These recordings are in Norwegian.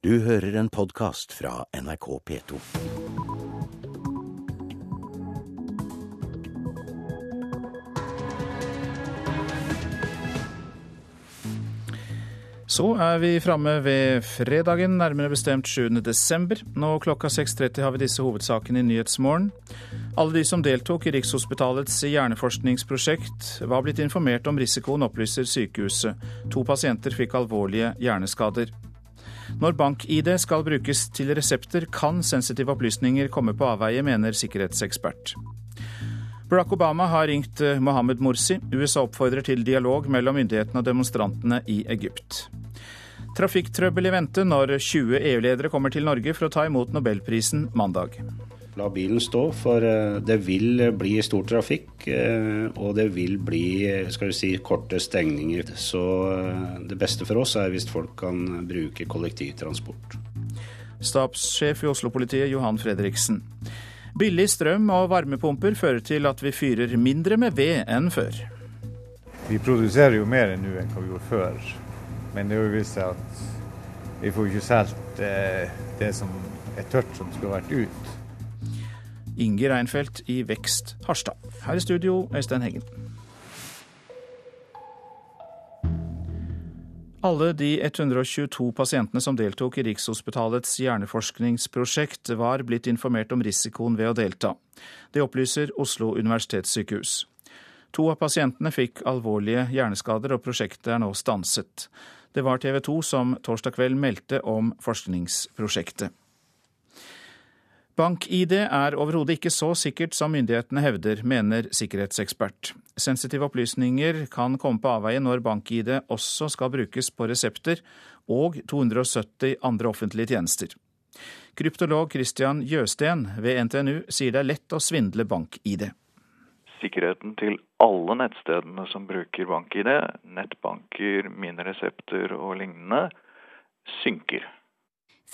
Du hører en podkast fra NRK P2. Så er vi framme ved fredagen, nærmere bestemt 7. desember. Nå klokka 6.30 har vi disse hovedsakene i Nyhetsmorgen. Alle de som deltok i Rikshospitalets hjerneforskningsprosjekt var blitt informert om risikoen, opplyser sykehuset. To pasienter fikk alvorlige hjerneskader. Når bank-ID skal brukes til resepter, kan sensitive opplysninger komme på avveie, mener sikkerhetsekspert. Barack Obama har ringt Mohammed Morsi. USA oppfordrer til dialog mellom myndighetene og demonstrantene i Egypt. Trafikktrøbbel i vente når 20 EU-ledere kommer til Norge for å ta imot nobelprisen mandag. La bilen stå, for det vil bli stor trafikk, og det vil bli skal vi si, korte stengninger. Så det beste for oss er hvis folk kan bruke kollektivtransport. Stabssjef i Oslo-politiet Johan Fredriksen. Billig strøm og varmepumper fører til at vi fyrer mindre med ved enn før. Vi produserer jo mer nå enn hva vi gjorde før, men det er jo vist seg at vi får ikke solgt det som er tørt som skulle vært ut. Inge Reinfeldt i Vekst Harstad. Her i studio, Øystein Heggen. Alle de 122 pasientene som deltok i Rikshospitalets hjerneforskningsprosjekt, var blitt informert om risikoen ved å delta. Det opplyser Oslo universitetssykehus. To av pasientene fikk alvorlige hjerneskader, og prosjektet er nå stanset. Det var TV 2 som torsdag kveld meldte om forskningsprosjektet. Bank-ID er overhodet ikke så sikkert som myndighetene hevder, mener sikkerhetsekspert. Sensitive opplysninger kan komme på avveie når bank-ID også skal brukes på resepter og 270 andre offentlige tjenester. Kryptolog Christian Jøsten ved NTNU sier det er lett å svindle bank-ID. Sikkerheten til alle nettstedene som bruker bank-ID, nettbanker, mine resepter og lignende, synker.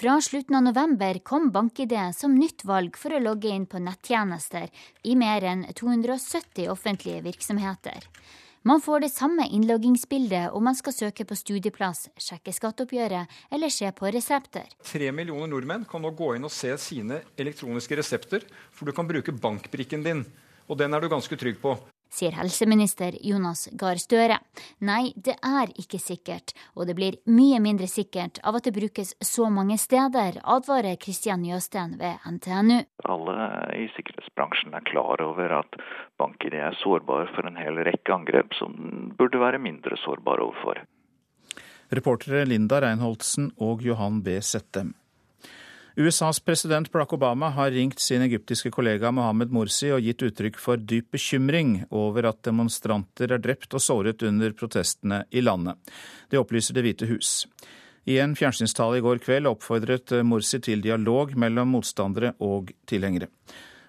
Fra slutten av november kom BankID som nytt valg for å logge inn på nettjenester i mer enn 270 offentlige virksomheter. Man får det samme innloggingsbildet om man skal søke på studieplass, sjekke skatteoppgjøret eller se på resepter. Tre millioner nordmenn kan nå gå inn og se sine elektroniske resepter, for du kan bruke bankbrikken din. Og den er du ganske trygg på sier helseminister Jonas Gahr Støre. Nei, det er ikke sikkert, og det blir mye mindre sikkert av at det brukes så mange steder, advarer Kristian Jøsten ved NTNU. Alle i sikkerhetsbransjen er klar over at bank-ID er sårbare for en hel rekke angrep som burde være mindre sårbare overfor. Reportere Linda Reinholdsen og Johan B. Settem. USAs president Barack Obama har ringt sin egyptiske kollega Mohammed Morsi og gitt uttrykk for dyp bekymring over at demonstranter er drept og såret under protestene i landet. Det opplyser Det hvite hus. I en fjernsynstale i går kveld oppfordret Morsi til dialog mellom motstandere og tilhengere.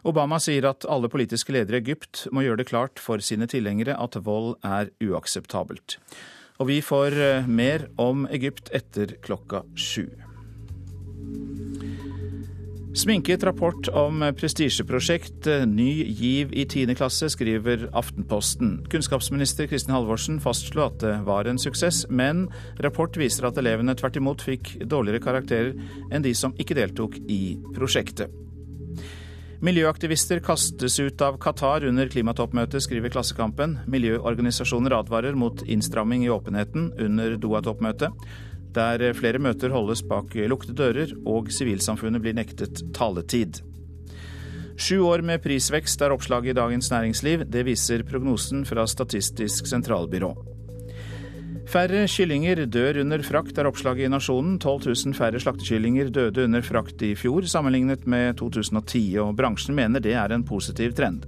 Obama sier at alle politiske ledere i Egypt må gjøre det klart for sine tilhengere at vold er uakseptabelt. Og vi får mer om Egypt etter klokka sju. Sminket rapport om prestisjeprosjekt Ny giv i 10. klasse, skriver Aftenposten. Kunnskapsminister Kristin Halvorsen fastslo at det var en suksess, men rapport viser at elevene tvert imot fikk dårligere karakterer enn de som ikke deltok i prosjektet. Miljøaktivister kastes ut av Qatar under klimatoppmøtet, skriver Klassekampen. Miljøorganisasjoner advarer mot innstramming i åpenheten under Doha-toppmøtet der flere møter holdes bak lukkede dører og sivilsamfunnet blir nektet taletid. Sju år med prisvekst er oppslaget i Dagens Næringsliv. Det viser prognosen fra Statistisk sentralbyrå. Færre kyllinger dør under frakt, er oppslaget i Nasjonen. 12 000 færre slaktekyllinger døde under frakt i fjor, sammenlignet med 2010, og bransjen mener det er en positiv trend.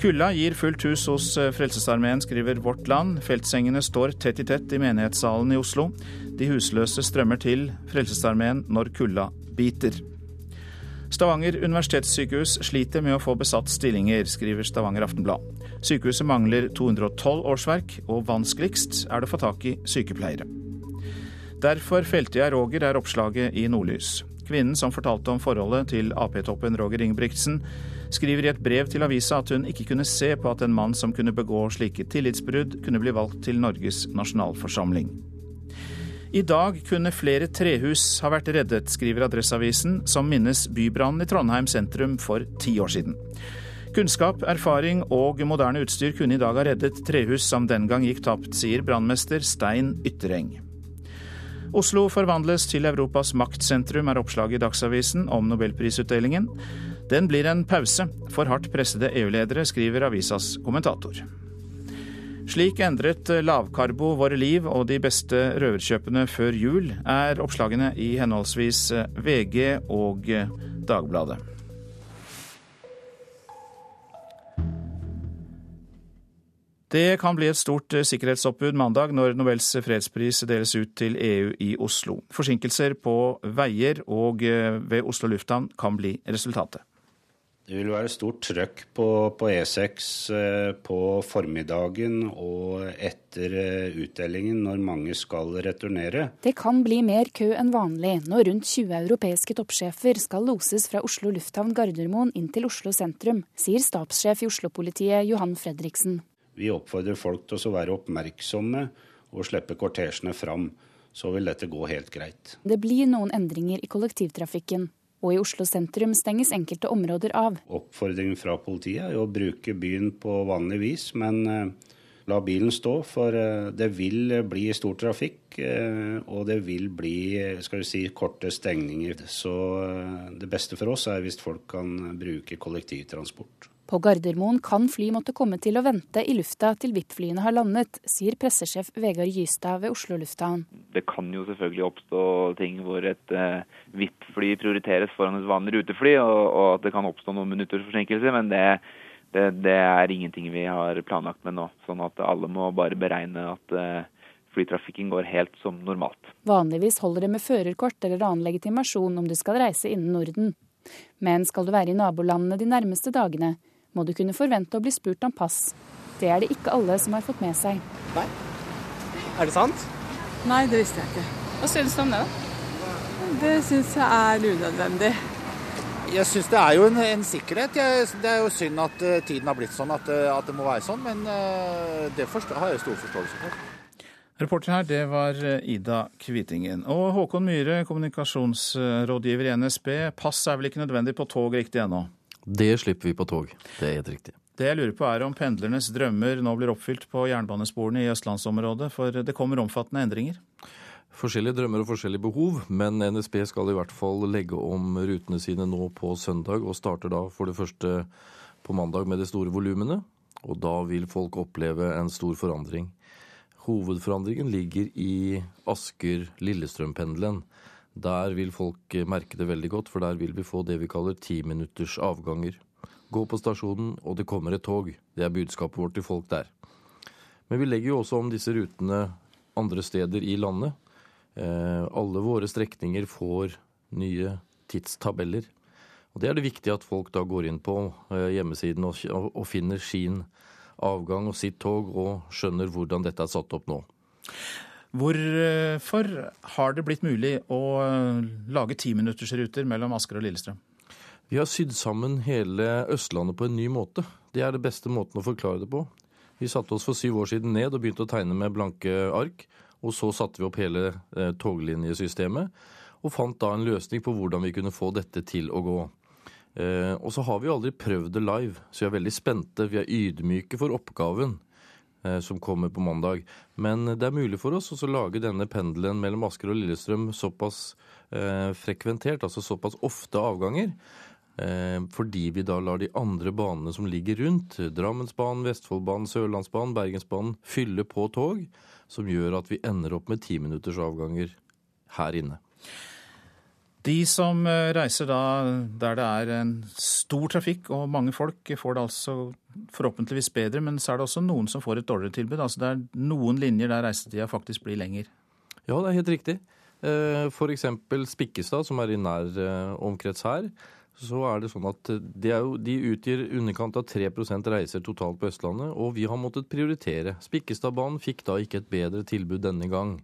Kulda gir fullt hus hos Frelsesarmeen, skriver Vårt Land. Feltsengene står tett i tett i menighetssalen i Oslo. De husløse strømmer til Frelsesarmeen når kulda biter. Stavanger universitetssykehus sliter med å få besatt stillinger, skriver Stavanger Aftenblad. Sykehuset mangler 212 årsverk, og vanskeligst er det å få tak i sykepleiere. Derfor felte jeg Roger, er oppslaget i Nordlys. Kvinnen som fortalte om forholdet til Ap-toppen Roger Ingebrigtsen, skriver i et brev til avisa at hun ikke kunne se på at en mann som kunne begå slike tillitsbrudd, kunne bli valgt til Norges nasjonalforsamling. I dag kunne flere trehus ha vært reddet, skriver Adresseavisen, som minnes bybrannen i Trondheim sentrum for ti år siden. Kunnskap, erfaring og moderne utstyr kunne i dag ha reddet trehus som den gang gikk tapt, sier brannmester Stein Yttereng. Oslo forvandles til Europas maktsentrum, er oppslaget i Dagsavisen om nobelprisutdelingen. Den blir en pause for hardt pressede EU-ledere, skriver avisas kommentator. Slik endret lavkarbo våre liv og de beste røverkjøpene før jul, er oppslagene i henholdsvis VG og Dagbladet. Det kan bli et stort sikkerhetsoppbud mandag når Nobels fredspris deles ut til EU i Oslo. Forsinkelser på veier og ved Oslo lufthavn kan bli resultatet. Det vil være stort trøkk på, på E6 eh, på formiddagen og etter eh, utdelingen når mange skal returnere. Det kan bli mer kø enn vanlig når rundt 20 europeiske toppsjefer skal loses fra Oslo lufthavn Gardermoen inn til Oslo sentrum, sier stabssjef i Oslo-politiet Johan Fredriksen. Vi oppfordrer folk til å være oppmerksomme og slippe kortesjene fram. Så vil dette gå helt greit. Det blir noen endringer i kollektivtrafikken og i Oslo sentrum stenges enkelte områder av. Oppfordringen fra politiet er å bruke byen på vanlig vis, men eh, la bilen stå. For eh, det vil bli stor trafikk, eh, og det vil bli skal vi si, korte stengninger. Så det beste for oss er hvis folk kan bruke kollektivtransport. På Gardermoen kan fly måtte komme til å vente i lufta til VIP-flyene har landet, sier pressesjef Vegard Gystad ved Oslo lufthavn. Det kan jo selvfølgelig oppstå ting hvor et eh, VIP-fly prioriteres foran et vanlig rutefly, og, og, at det kan oppstå noen minutters forsinkelse. Men det, det, det, er ingenting vi har planlagt med nå. Sånn at alle må bare beregne at eh, flytrafikken går helt som normalt. Vanligvis holder det med førerkort eller annen legitimasjon om du skal reise innen Norden. Men skal du være i nabolandene de nærmeste dagene, må du kunne forvente å bli spurt om pass. Det er det ikke alle som har fått med seg. Nei. Er det sant? Nei, det visste jeg ikke. Hva synes du om det, da? Det syns jeg er unødvendig. Jeg syns det er jo en, en sikkerhet. Jeg, det er jo synd at uh, tiden har blitt sånn at, uh, at, det må være sånn, men uh, det har jeg stor forståelse for. Reporter her, det var Ida Kvitingen. Og Håkon Myhre, kommunikasjonsrådgiver i NSB. Pass er vel ikke nødvendig på tog riktig ennå? Det slipper vi på tog. Det er helt riktig. Det jeg lurer på er om pendlernes drømmer nå blir oppfylt på jernbanesporene i østlandsområdet, for det kommer omfattende endringer? Forskjellige drømmer og forskjellige behov, men NSB skal i hvert fall legge om rutene sine nå på søndag, og starter da for det første på mandag med de store volumene. Og da vil folk oppleve en stor forandring. Hovedforandringen ligger i Asker-Lillestrøm-pendelen. Der vil folk merke det veldig godt, for der vil vi få det vi kaller timinutters avganger. Gå på stasjonen, og det kommer et tog. Det er budskapet vårt til folk der. Men vi legger jo også om disse rutene andre steder i landet. Eh, alle våre strekninger får nye tidstabeller. Og Det er det viktig at folk da går inn på eh, hjemmesiden og, og finner sin avgang og sitt tog, og skjønner hvordan dette er satt opp nå. Hvorfor har det blitt mulig å eh, lage timinuttersruter mellom Asker og Lillestrøm? Vi har sydd sammen hele Østlandet på en ny måte. Det er det beste måten å forklare det på. Vi satte oss for syv år siden ned og begynte å tegne med blanke ark. Og så satte vi opp hele eh, toglinjesystemet og fant da en løsning på hvordan vi kunne få dette til å gå. Eh, og så har vi aldri prøvd det live, så vi er veldig spente. Vi er ydmyke for oppgaven. Eh, som kommer på mandag. Men det er mulig for oss å lage denne pendelen mellom Asker og Lillestrøm såpass eh, frekventert, altså såpass ofte avganger. Eh, fordi vi da lar de andre banene som ligger rundt, Drammensbanen, Vestfoldbanen, Sørlandsbanen, Bergensbanen, fylle på tog. Som gjør at vi ender opp med timinutters avganger her inne. De som eh, reiser da der det er en stor trafikk og mange folk, får det altså forhåpentligvis bedre, men så er det også noen som får et dårligere tilbud. Altså det er noen linjer der reisetida faktisk blir lenger. Ja, det er helt riktig. Eh, F.eks. Spikkestad, som er i nær eh, omkrets her. Så er det sånn at de, jo, de utgjør underkant av 3% reiser totalt på Østlandet, og vi har måttet prioritere. Spikkestadbanen fikk da ikke et bedre tilbud denne gang.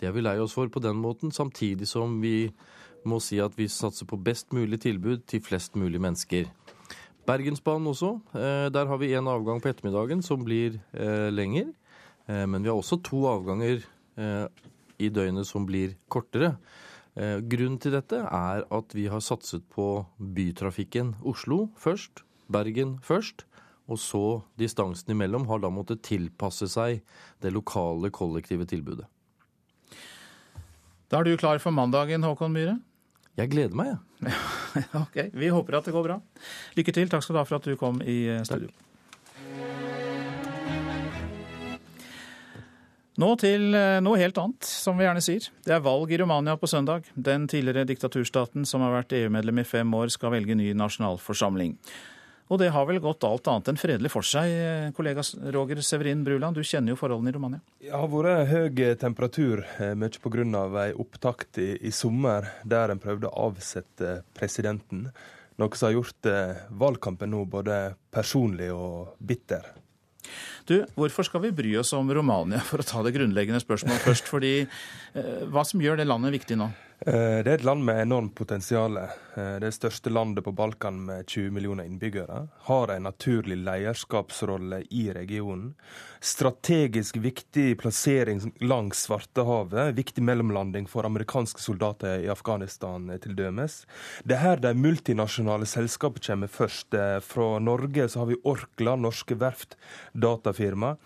Det er vi lei oss for på den måten, samtidig som vi må si at vi satser på best mulig tilbud til flest mulig mennesker. Bergensbanen også. Eh, der har vi en avgang på ettermiddagen som blir eh, lenger. Eh, men vi har også to avganger i døgnet som blir kortere. Grunnen til dette er at vi har satset på bytrafikken. Oslo først, Bergen først. Og så distansen imellom har da måttet tilpasse seg det lokale kollektive tilbudet. Da er du klar for mandagen, Håkon Myhre? Jeg gleder meg, jeg. ok, Vi håper at det går bra. Lykke til. Takk skal du ha for at du kom i eh, studio. Takk. Nå til eh, noe helt annet, som vi gjerne sier. Det er valg i Romania på søndag. Den tidligere diktaturstaten som har vært EU-medlem i fem år, skal velge ny nasjonalforsamling. Og det har vel gått alt annet enn fredelig for seg. Kollega Roger Severin Bruland, du kjenner jo forholdene i Romania? Det har vært høy temperatur, eh, mye pga. ei opptakt i, i sommer der en prøvde å avsette presidenten. Noe som har gjort eh, valgkampen nå både personlig og bitter. Du, Hvorfor skal vi bry oss om Romania, for å ta det grunnleggende spørsmålet først? Fordi, eh, Hva som gjør det landet viktig nå? Eh, det er et land med enormt potensial. Eh, det største landet på Balkan med 20 millioner innbyggere. Har en naturlig lederskapsrolle i regionen. Strategisk viktig plassering langs Svartehavet. Viktig mellomlanding for amerikanske soldater i Afghanistan eh, til dømes. Det er her de multinasjonale selskapene kommer først. Fra Norge så har vi Orkla, norske verft, datafirma.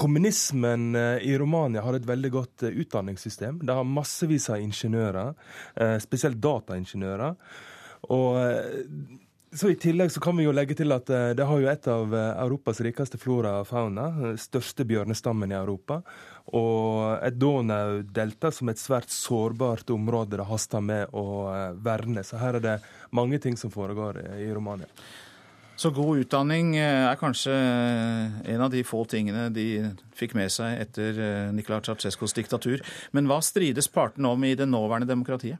Kommunismen eh, i Romania har et veldig godt eh, utdanningssystem. De har massevis av ingeniører, eh, spesielt dataingeniører. Og så I tillegg så kan vi jo legge til at det har jo et av Europas rikeste flora og fauna. Største bjørnestammen i Europa. Og et Donau-delta som et svært sårbart område det haster med å verne. Så her er det mange ting som foregår i Romania. Så god utdanning eh, er kanskje eh, en av de få tingene de fikk med seg etter eh, Nicolai Ceaucescos diktatur. Men hva strides partene om i det nåværende demokratiet?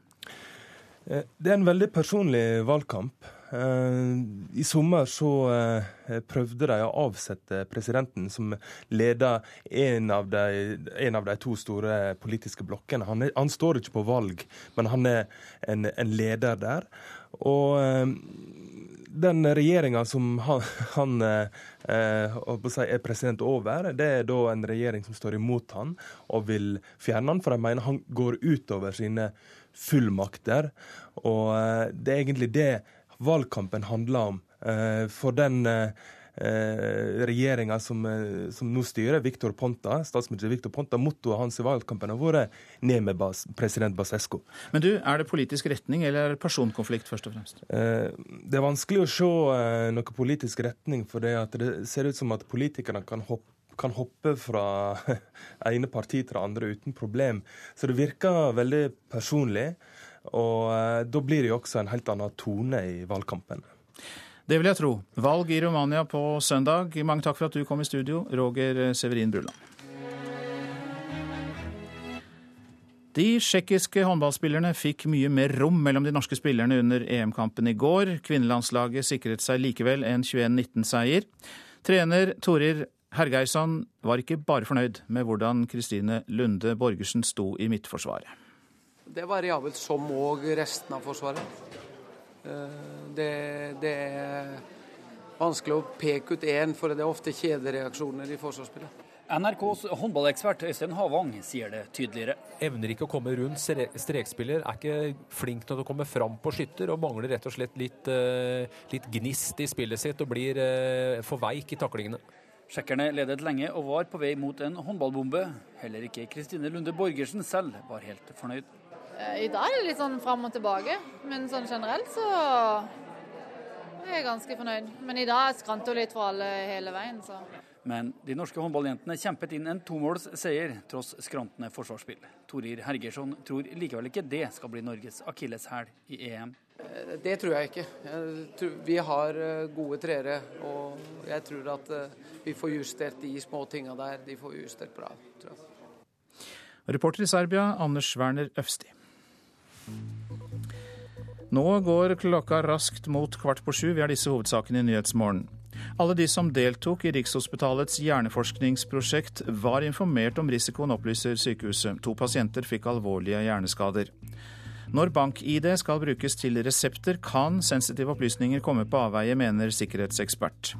Det er en veldig personlig valgkamp. I sommer så prøvde de å avsette presidenten, som leder en av de, en av de to store politiske blokkene. Han, han, står ikke på valg, men han er en, en leder der. Og den regjeringa som han, han eh, si, er president over, det er da en regjering som står imot han og vil fjerne han, for de mener han går utover sine fullmakter. Og eh, det er egentlig det valgkampen handler om. Eh, for den eh, eh, regjeringa som, eh, som, nå styrer, Victor Ponta, statsminister Victor Ponta, mottoet hans i valgkampen har vært 'ned med bas, president Basesco'. Men du, Er det politisk retning eller personkonflikt, først og fremst? Eh, det er vanskelig å se eh, noe politisk retning, for det, det ser ut som at politikerne kan hoppe kan hoppe fra ene parti til det andre uten problem. Så det virker veldig personlig. Og da blir det jo også en helt annen tone i valgkampen. Det vil jeg tro. Valg i Romania på søndag. Mange takk for at du kom i studio, Roger Severin Bruland. De tsjekkiske håndballspillerne fikk mye mer rom mellom de norske spillerne under EM-kampen i går. Kvinnelandslaget sikret seg likevel en 21-19-seier. Trener Torir Hergeirsson var ikke bare fornøyd med hvordan Kristine Lunde Borgersen sto i midtforsvaret. Det var variabelt som òg resten av Forsvaret. Eh, det, det, er vanskelig å peke ut én, for det er ofte kjedereaksjoner i forsvarsspillet. NRKs håndballekspert Øystein Havang sier det tydeligere. Evner ikke å komme rundt strekspiller, er ikke flink til å komme fram på skytter og mangler rett og slett litt, eh, litt gnist i spillet sitt og blir eh, for veik i taklingene. Tsjekkerne ledet lenge og var på vei mot en håndballbombe. Heller ikke Kristine Lunde Borgersen selv var helt fornøyd. Eh, I dag er det litt sånn fram og tilbake, men sånn generelt så er jeg ganske fornøyd. Men i dag skrant det litt for alle hele veien, så. Men de norske håndballjentene kjempet inn en tomålsseier tross skrantende forsvarsspill. Torir Hergersson tror likevel ikke det skal bli Norges akilleshæl i EM. Eh, det tror jeg ikke. Tror vi har eh, gode treere, og jeg tror at vi får justert de små tinga der. De får justert bra, tror jeg. Reporter i Serbia, Anders Werner Øfsti. Nå går klokka raskt mot kvart på sju. Vi har disse hovedsakene i Nyhetsmorgen. Alle de som deltok i Rikshospitalets hjerneforskningsprosjekt var informert om risikoen, opplyser sykehuset. To pasienter fikk alvorlige hjerneskader. Når bank-ID skal brukes til resepter, kan sensitive opplysninger komme på avveie, mener sikkerhetsekspert.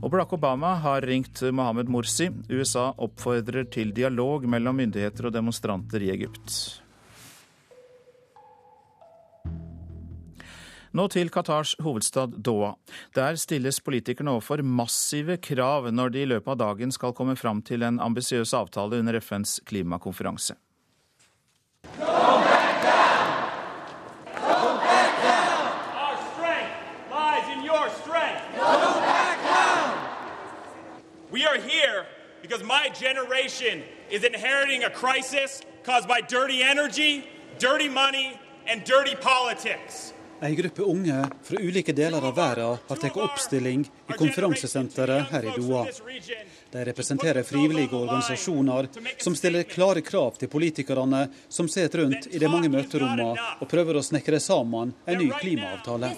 Og Barack Obama har ringt Mohammed Morsi. USA oppfordrer til dialog mellom myndigheter og demonstranter i Egypt. Nå til Qatars hovedstad Doha. Der stilles politikerne overfor massive krav når de i løpet av dagen skal komme fram til en ambisiøs avtale under FNs klimakonferanse. We are here because my generation is inheriting a crisis caused by dirty energy, dirty money, and dirty politics. En gruppe unge fra ulike deler av verden har tatt oppstilling i konferansesenteret her i Doha. De representerer frivillige organisasjoner som stiller klare krav til politikerne som sitter rundt i de mange møterommene og prøver å snekre sammen en ny klimaavtale.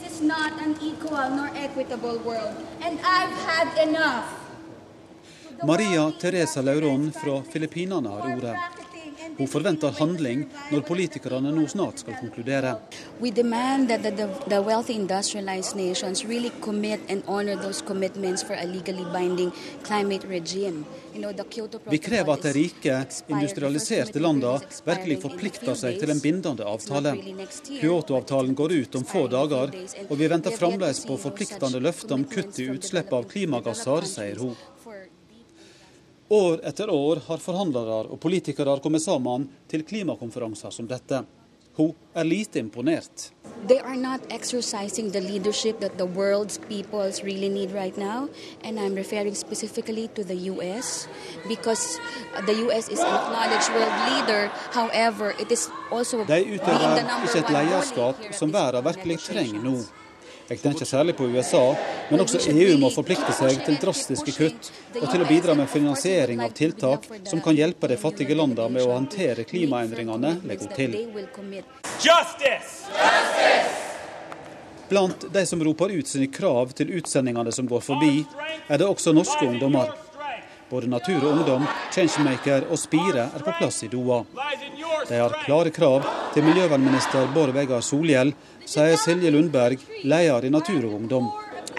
Maria Teresa Lauron fra Filippinene har ordet. Hun forventer handling når politikerne nå snart skal konkludere. We demand that the, the, the wealthy industrialized nations really commit and honor those commitments for a legally binding climate regime. You know, the Kyoto Vi krever at de rike, industrialiserte landene virkelig forplikter seg til en bindende avtale. Kyoto-avtalen går ut om få dager, og vi venter fremdeles på forpliktende løfter om kutt i utslipp av klimagasser, sier hun. År etter år har forhandlere og politikere kommet sammen til klimakonferanser som dette. Hun er lite imponert. They are not exercising the leadership that the world's peoples really need right now. And I'm referring specifically to the US because the US is an acknowledged world leader. However, it is also De utøver ikke et lederskap som verden virkelig trenger nå. Jeg tenker særlig på USA, men også EU må forplikte seg til drastiske kutt og til å bidra med finansiering av tiltak som kan hjelpe de fattige landene med å håndtere klimaendringene, legger hun til. Justice! Blant de som roper ut sine krav til utsendingene som går forbi, er det også norske ungdommer. Både Natur og Ungdom, Changemaker og Spire er på plass i Doha. De har klare krav til miljøvernminister Bård Vegar Solhjell, sier Silje Lundberg, leder i Natur og Ungdom.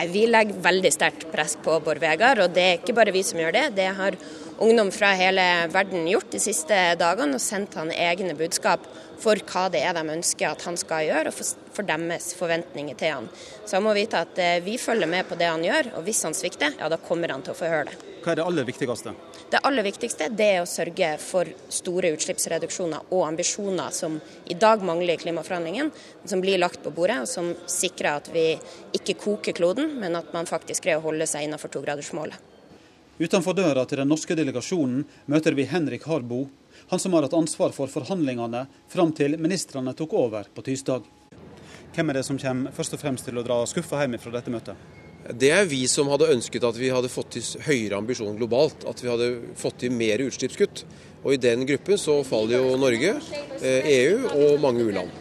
Vi legger veldig sterkt press på Bård Vegar, og det er ikke bare vi som gjør det. Det har ungdom fra hele verden gjort de siste dagene, og sendt han egne budskap for hva det er de ønsker at han skal gjøre, og for, deres forventninger til han. Så han må vite at eh, vi følger med på det han gjør, og hvis han svikter, ja da kommer han til å få høre det. Hva er det aller viktigste? Det aller viktigste det er å sørge for store utslippsreduksjoner og ambisjoner som i dag mangler i klimaforhandlingene, som blir lagt på bordet, og som sikrer at vi ikke koker kloden, men at man faktisk greier å holde seg innenfor togradersmålet. Utenfor døra til den norske delegasjonen møter vi Henrik Harbo, han som har hatt ansvar for forhandlingene fram til ministrene tok over på tirsdag. Hvem er det som kommer først og fremst til å dra skuffa hjem fra dette møtet? Det er vi som hadde ønsket at vi hadde fått til høyere ambisjon globalt. At vi hadde fått til mer utslippskutt. Og i den gruppen så faller jo Norge, eh, EU og mange u-land.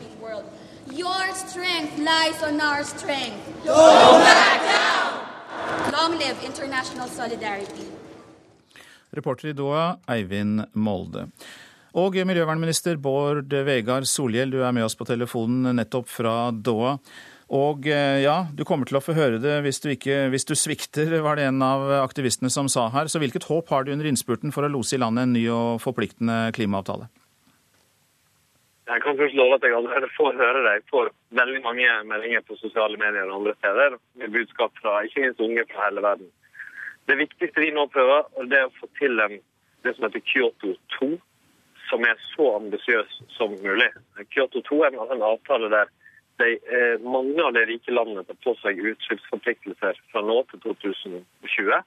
Your strength lies on our strength. Don't back down! Long live international solidarity. Reporter i Doha, Eivind Molde. Og miljøvernminister Bård Vegar Solhjell, du er med oss på telefonen nettopp fra Doha. Og eh, ja, du kommer til å få høre det hvis du, ikke, hvis du svikter, var det en av aktivistene som sa her. Så hvilket håp har du under innspurten for å lose i landet en ny og forpliktende klimaavtale? Jeg kan først love at jeg allerede får høre det. Jeg får veldig mange meldinger på sosiale medier og andre steder med budskap fra ikke minst unge fra hele verden. Det viktigste vi nå prøver, det er å få til en, det som heter Kyoto 2, som er så ambisiøs som mulig. Kyoto 2 er en avtale der de, eh, mange av de rike landene tar på seg utslippsforpliktelser fra nå til 2020.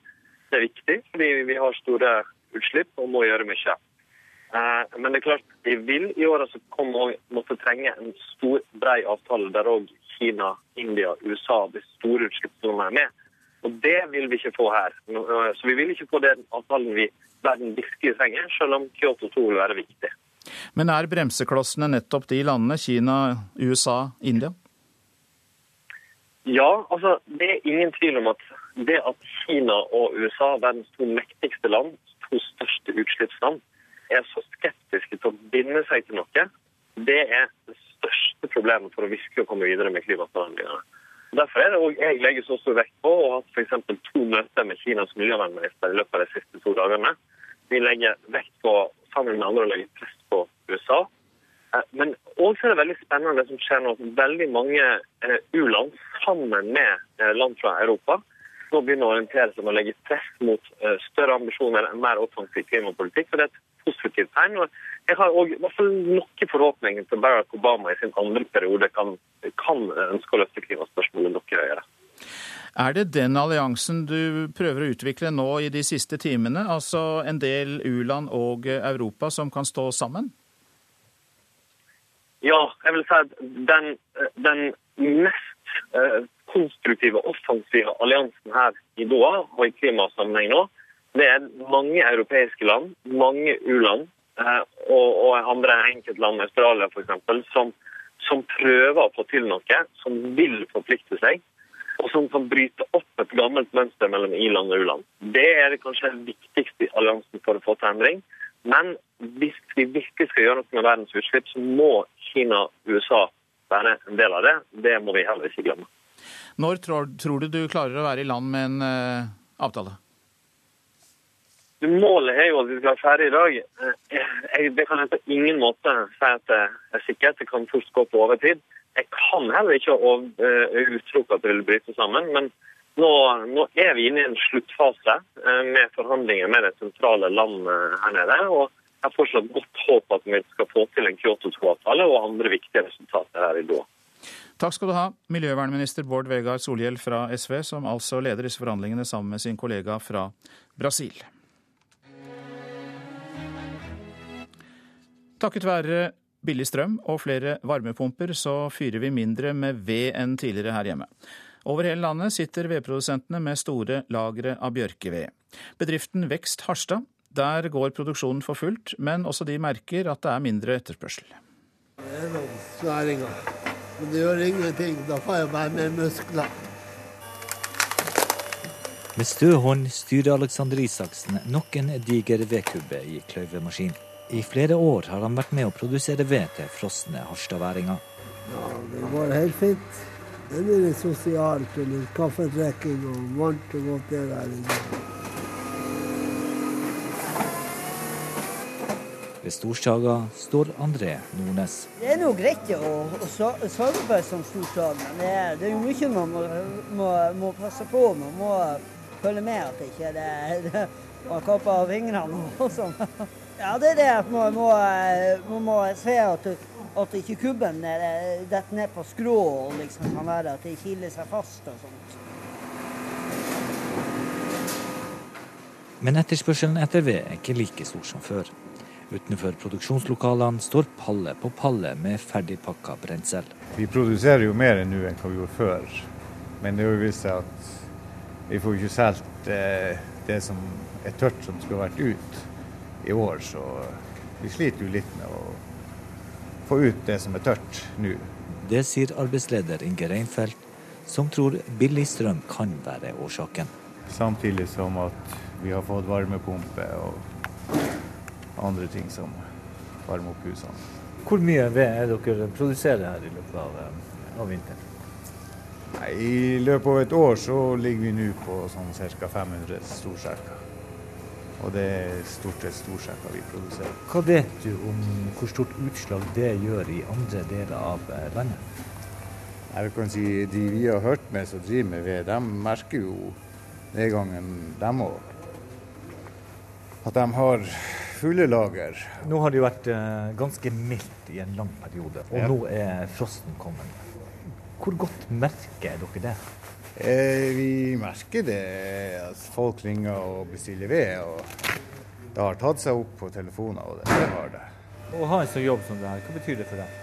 Det er viktig, fordi vi har store utslipp og må gjøre mye. Eh, men det er klart, vi vil i åra som kommer måtte trenge en stor, brei avtale der òg Kina, India, USA, de store utslippene er med. Og det vil vi ikke få her. Eh, Så vi vil ikke få den avtalen vi verden virkelig trenger, selv om Kyoto 2 vil være viktig. Men er bremseklossene nettopp de landene, Kina, USA, India? Ja, altså det er ingen tvil om at det at Kina og USA, verdens to mektigste land, to største utslippsland, er så skeptiske til å binde seg til noe, det er det største problemet for å virkelig komme videre med klimaforhandlingene. Derfor er det òg jeg legger så stor vekt på å ha f.eks. to møter med Kinas miljøvernminister i løpet av de siste to dagene. Vi legger vekt på, sammen med andre, å legge press USA. Eh, men også er det veldig spennende det som skjer nå. Veldig mange eh, u-land sammen med eh, land fra Europa nå begynner å orientere seg om å legge press mot større ambisjoner, en mer offensiv klimapolitikk. for det er et positivt tegn. og Jeg har også, noen forhåpninger til Barack Obama i sin andre periode kan, kan ønske å løfte klimaspørsmålet noe høyere. Er det den alliansen du prøver å utvikle nå i de siste timene? Altså en del u-land og Europa som kan stå sammen? Ja, jeg vil si at den, den mest eh, konstruktive, offensive alliansen her i Doha og i klimasammenheng nå, det er mange europeiske land, mange u-land eh, og, og andre enkeltland, Australia f.eks., som, som prøver å få til noe, som vil forplikte seg, og som kan bryte opp et gammelt mønster mellom i-land og u-land. Det er kanskje den viktigste alliansen for å få til endring. Men hvis vi virkelig skal gjøre noe med verdens utslipp, så må Kina og USA være en del av det. Det må vi heller ikke glemme. Når tror, tror du du klarer å være i land med en uh, avtale? Målet er jo at vi skal være ferdig i dag. Jeg, det kan jeg på ingen måte si at det er sikkert. Det kan fort gå på overtid. Jeg kan heller ikke eh, utelukke at det vil bryte sammen. Men nå, nå, er vi inne i en sluttfase eh, med forhandlinger med det sentrale landet her nede. og jeg har fortsatt godt håp at vi skal få til en Kyoto 2-avtale og andre viktige resultater her i Doha. Takk skal du ha, miljøvernminister Bård Vegar Solhjell fra SV, som altså leder disse forhandlingene sammen med sin kollega fra Brasil. Takket være billig strøm og flere varmepumper, så fyrer vi mindre med ved enn tidligere her hjemme. Over hele landet sitter vedprodusentene med store lagre av bjørkeved. Bedriften Vekst Harstad, der går produksjonen for fullt, men også de merker at det er mindre etterspørsel. Det er noen sværinger, men det gjør ingenting. Da får jeg bare mer muskler. Med stø hånd styrer Alexander Isaksen nok en diger vedkubbe i kløyvemaskin. I flere år har han vært med å produsere ved til frosne harstadværinger. Ja, det går helt fint. Det blir litt sosialt og litt kaffedrikking og varmt og godt det der inne. Ved Storsaga står André Nordnes. Det er nå greit å, å samarbeide som storsaga, men det er, det er jo mye man må, må, må, passe på. Man må følge med at det ikke er det, man kapper av fingrene og sånn. Ja, det er det at man må, man må se at, at ikke kubben detter ned på skrå og liksom kan være at det kiler seg fast og sånt. Men etterspørselen etter ved er ikke like stor som før. Utenfor produksjonslokalene står palle på palle med ferdigpakka brensel. Vi produserer jo mer nå enn hva vi gjorde før. Men det har jo vist seg at vi får ikke solgt eh, det som er tørt som skulle vært ut i år, så vi sliter jo litt med å få ut det som er tørt nå. Det sier arbeidsleder Inge Reinfeldt, som tror billig strøm kan være årsaken. Samtidig som at vi har fått varmepumpe og andre ting som varmer opp husene. Hvor mye ved er dere produserer her i løpet av, av vinteren? I løpet av et år så ligger vi nå på sånn ca. 500 storskjerker. Og det er stort sett storsekker vi produserer. Hva vet du om hvor stort utslag det gjør i andre deler av eh, landet? Jeg kan si De vi har hørt med som driver med ved, de merker jo nedgangen, dem òg. At de har fulle lager. Nå har det jo vært eh, ganske mildt i en lang periode, og ja. nå er frosten kommet. Hvor godt merker dere det? Eh, vi merker det at folk ringer og bestiller ved. og Det har tatt seg opp på telefoner, og det, har det. Å ha en sånn jobb som det her, hva betyr det for deg?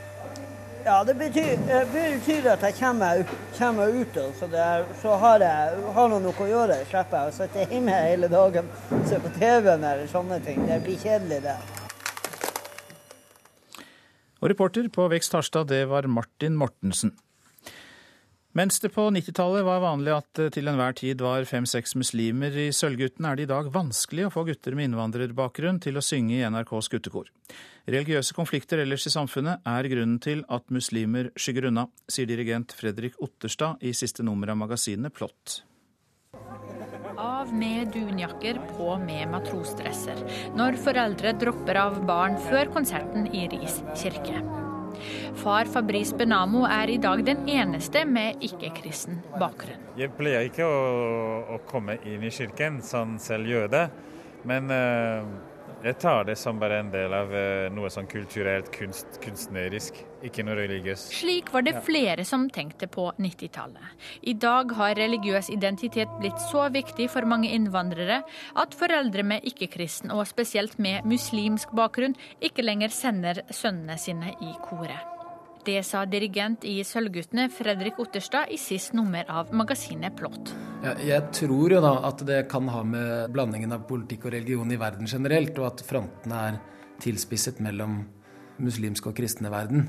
Ja, Det betyr, det betyr at jeg kommer, kommer ut, så, er, så har jeg har noe å gjøre. Slipper jeg å sitte hjemme hele dagen og se på TV-en eller sånne ting. Det blir kjedelig, det. Og reporter på Vekst Harstad, det var Martin Mortensen. Mens det på 90-tallet var vanlig at det til enhver tid var fem-seks muslimer i Sølvgutten, er det i dag vanskelig å få gutter med innvandrerbakgrunn til å synge i NRKs guttekor. Religiøse konflikter ellers i samfunnet er grunnen til at muslimer skygger unna, sier dirigent Fredrik Otterstad i siste nummer av magasinet Plott. Av med dunjakker, på med matrosdresser. Når foreldre dropper av barn før konserten i Ris kirke. Far Fabrice Benamo er i dag den eneste med ikke-kristen bakgrunn. Jeg pleier ikke å, å, komme inn i kirken sånn selv gjør det, men uh, jeg tar det som bare en del av uh, noe sånn kulturelt, kunst, kunstnerisk, ikke noe religiøst. Slik var det flere som tenkte på 90-tallet. I dag har religiøs identitet blitt så viktig for mange innvandrere at foreldre med ikke-kristen, og spesielt med muslimsk bakgrunn, ikke lenger sender sønnene sine i koret. Det sa dirigent i Sølvguttene Fredrik Otterstad i sist nummer av magasinet Plott. Jeg tror jo da at det kan ha med blandingen av politikk og religion i verden generelt, og at frontene er tilspisset mellom muslimsk og kristne verden.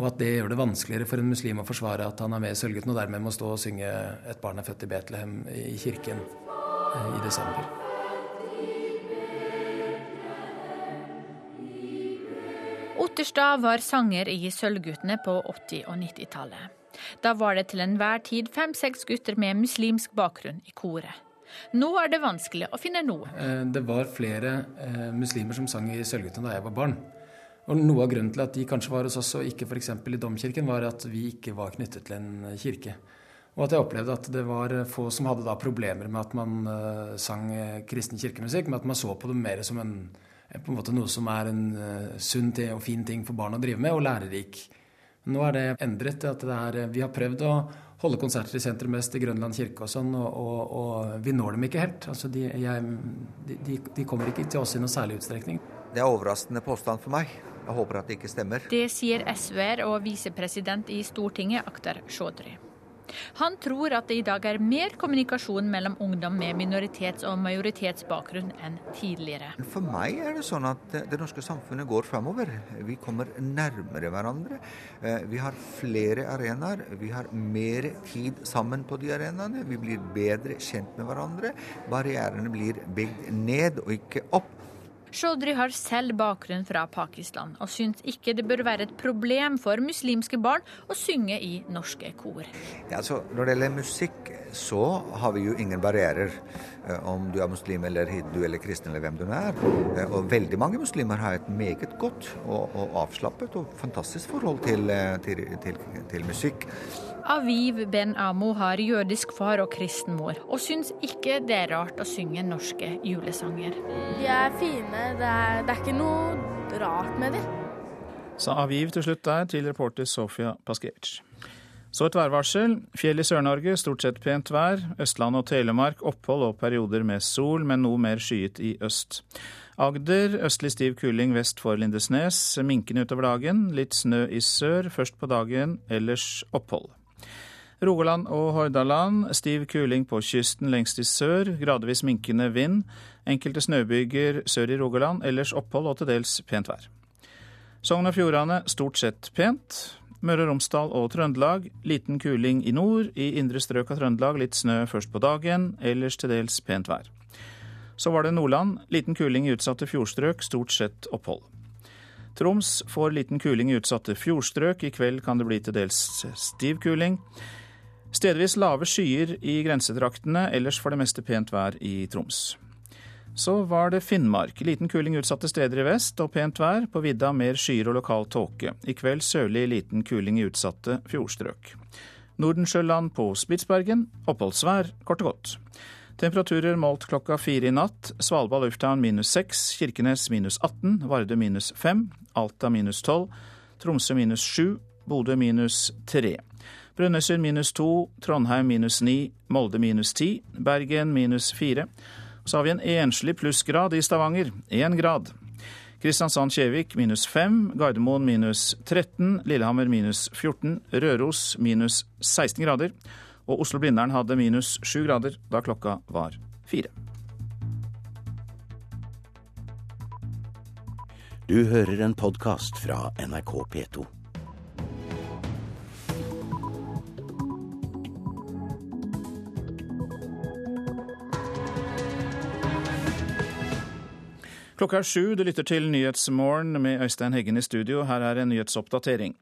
Og at det gjør det vanskeligere for en muslim å forsvare at han er med i Sølvguttene, og dermed må stå og synge 'Et barn er født i Betlehem' i kirken i desember. Otterstad var sanger i Sølvguttene på 80- og 90-tallet. Da var det til enhver tid fem-seks gutter med muslimsk bakgrunn i koret. Nå er det vanskelig å finne noe. Eh, det var flere eh, muslimer som sang i Sølvguttene da jeg var barn. Og Noe av grunnen til at de kanskje var hos oss og ikke f.eks. i domkirken, var at vi ikke var knyttet til en kirke. Og at jeg opplevde at det var få som hadde da problemer med at man sang kristen kirkemusikk, men at man så på det mer som en på en måte noe som er en uh, sunn og fin ting for barn å drive med, og lærerik. Nå er det endret. at det er, Vi har prøvd å holde konserter i sentrum mest i Grønland kirke og sånn, og, og, og, vi når dem ikke helt. Altså, de, jeg, de, de, kommer ikke til oss i noen særlig utstrekning. Det er overraskende påstand for meg. Jeg håper at det ikke stemmer. Det sier SV-er og visepresident i Stortinget, Akhtar Chaudhry. Han tror at det i dag er mer kommunikasjon mellom ungdom med minoritets- og majoritetsbakgrunn enn tidligere. For meg er det sånn at det norske samfunnet går framover. Vi kommer nærmere hverandre. Eh, vi har flere arenaer. Vi har mer tid sammen på de arenaene. Vi blir bedre kjent med hverandre. Barrierene blir bygd ned og ikke opp. Chaudhry har selv bakgrunn fra Pakistan, og syns ikke det bør være et problem for muslimske barn å synge i norske kor. Ja, altså, når det gjelder musikk, så har vi jo ingen barrierer. Eh, om du er muslim eller hindu eller kristen eller hvem du er. Eh, og veldig mange muslimer har et meget godt og, og avslappet og fantastisk forhold til, eh, til, til, til musikk. Aviv Ben Amo har jødisk far og kristen mor, og syns ikke det er rart å synge norske julesanger. De er fine, det er, det er ikke noe rart med dem. Sa Aviv til slutt der, til reporter Sofia Paskiewicz. Så et værvarsel. Fjell i Sør-Norge, stort sett pent vær. Østland og Telemark opphold og perioder med sol, men noe mer skyet i øst. Agder østlig stiv kuling vest for Lindesnes. Minkende utover dagen. Litt snø i sør, først på dagen, ellers opphold. Rogaland og Hordaland stiv kuling på kysten lengst i sør. Gradvis minkende vind. Enkelte snøbyger sør i Rogaland, ellers opphold og til dels pent vær. Sogn og Fjordane stort sett pent. Møre og Romsdal og Trøndelag liten kuling i nord. I indre strøk av Trøndelag litt snø først på dagen, ellers til dels pent vær. Så var det Nordland. Liten kuling i utsatte fjordstrøk, stort sett opphold. Troms får liten kuling i utsatte fjordstrøk. I kveld kan det bli til dels stiv kuling. Stedvis lave skyer i grensedraktene, ellers for det meste pent vær i Troms. Så var det Finnmark. Liten kuling utsatte steder i vest og pent vær. På vidda mer skyer og lokal tåke. I kveld sørlig liten kuling i utsatte fjordstrøk. Nordensjøland på Spitsbergen oppholdsvær, kort og godt. Temperaturer målt klokka fire i natt. Svalbard lufthavn minus seks, Kirkenes minus 18, Vardø minus fem, Alta minus tolv, Tromsø minus sju, Bodø minus tre. Brønnøysund minus to, Trondheim minus ni, Molde minus ti, Bergen minus fire. Så har vi en enslig plussgrad i Stavanger, én grad. Kristiansand-Kjevik minus fem, Gardermoen minus 13, Lillehammer minus 14, Røros minus 16 grader. Og Oslo-Blindern hadde minus sju grader da klokka var fire. Du hører en podkast fra NRK P2. Klokka er sju, du lytter til Nyhetsmorgen med Øystein Heggen i studio. Her er en nyhetsoppdatering.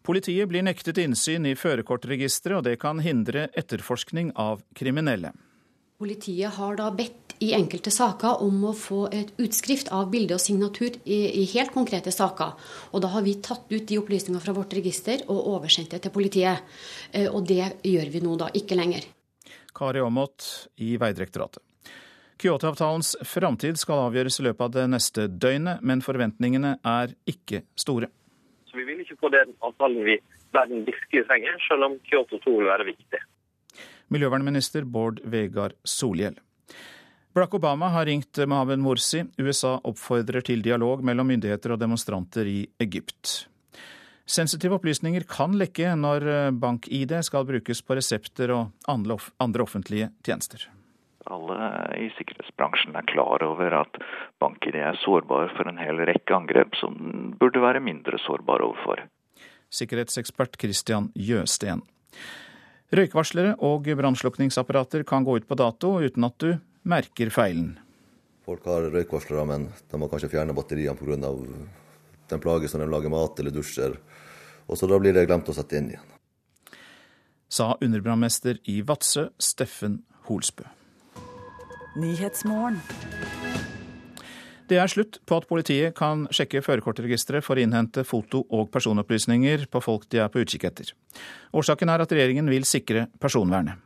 Politiet blir nektet innsyn i førerkortregisteret, og det kan hindre etterforskning av kriminelle. Politiet har da bedt i enkelte saker om å få et utskrift av bilde og signatur i, i, helt konkrete saker. Og da har vi tatt ut de opplysningene fra vårt register og oversendt det til politiet. Eh, og det gjør vi nå da ikke lenger. Kari Aamodt i Vegdirektoratet. Kyoto-avtalens framtid skal avgjøres i løpet av det neste døgnet, men forventningene er ikke store. Så Vi vil ikke få den avtalen vi verden virkelig trenger, selv om Kyoto 2 vil være viktig. Miljøvernminister Bård Vegar Solhjell. Barack Obama har ringt Mohammed Morsi. USA oppfordrer til dialog mellom myndigheter og demonstranter i Egypt. Sensitive opplysninger kan lekke når bank-ID skal brukes på resepter og andre offentlige tjenester alle i sikkerhetsbransjen er klar over at banker er sårbare for en hel rekke angrep som den burde være mindre sårbare overfor. Sikkerhetsekspert Christian Jøsten. Røykvarslere og brannslukningsapparater kan gå ut på dato uten at du merker feilen. Folk har røykvarslere, men de må kanskje fjerne batteriene pga. den plages når de lager mat eller dusjer. Og så da blir det glemt å sette inn igjen. Sa underbrannmester i Vadsø, Steffen Holsbø. Nyhetsmorgen. Det er slutt på at politiet kan sjekke førerkortregisteret for å innhente foto- og personopplysninger på folk de er på utkikk etter. Årsaken er at regjeringen vil sikre personvernet.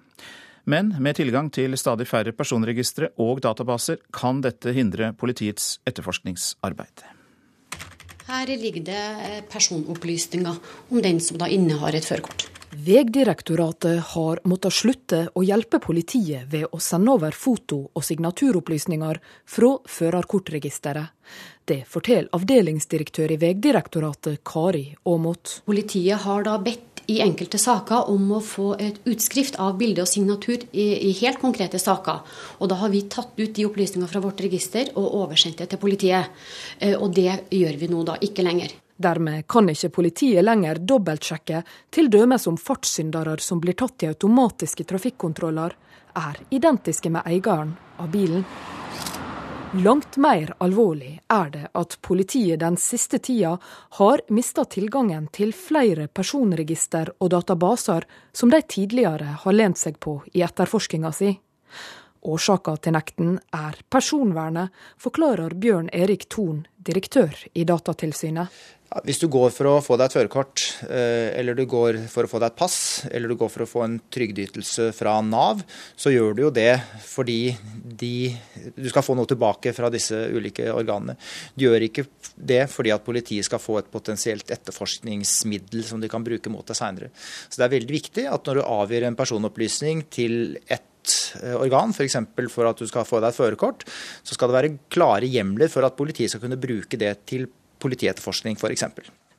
Men med tilgang til stadig færre personregistre og databaser kan dette hindre politiets etterforskningsarbeid. Her ligger det personopplysninger om den som da innehar et førerkort. Vegdirektoratet har måttet slutte å hjelpe politiet ved å sende over foto- og signaturopplysninger fra førerkortregisteret. Det forteller avdelingsdirektør i Vegdirektoratet Kari Aamodt. Politiet har da bedt i enkelte saker om å få et utskrift av bilde og signatur i, i, helt konkrete saker. Og da har vi tatt ut de opplysningene fra vårt register og oversendt det til politiet. Eh, og det gjør vi nå da ikke lenger. Dermed kan ikke politiet lenger dobbeltsjekke t.d. om fartssyndere som blir tatt i automatiske trafikkontroller, er identiske med eieren av bilen. Langt mer alvorlig er det at politiet den siste tida har mista tilgangen til flere personregister og databaser som de tidligere har lent seg på i etterforskinga si. Årsaka til nekten er personvernet, forklarer Bjørn Erik Thon, direktør i Datatilsynet. Hvis du går for å få deg et førerkort, eh, eller du går for å få deg et pass, eller du går for å få en trygdeytelse fra Nav, så gjør du jo det fordi de, du skal få noe tilbake fra disse ulike organene. Du gjør ikke det fordi at politiet skal få et potensielt etterforskningsmiddel som de kan bruke mot deg seinere. Så det er veldig viktig at når du avgir en personopplysning til et Eh, organ, f.eks. For, for at du skal få deg et førerkort, så skal det være klare hjemler for at politiet skal kunne bruke det til politietterforskning f.eks.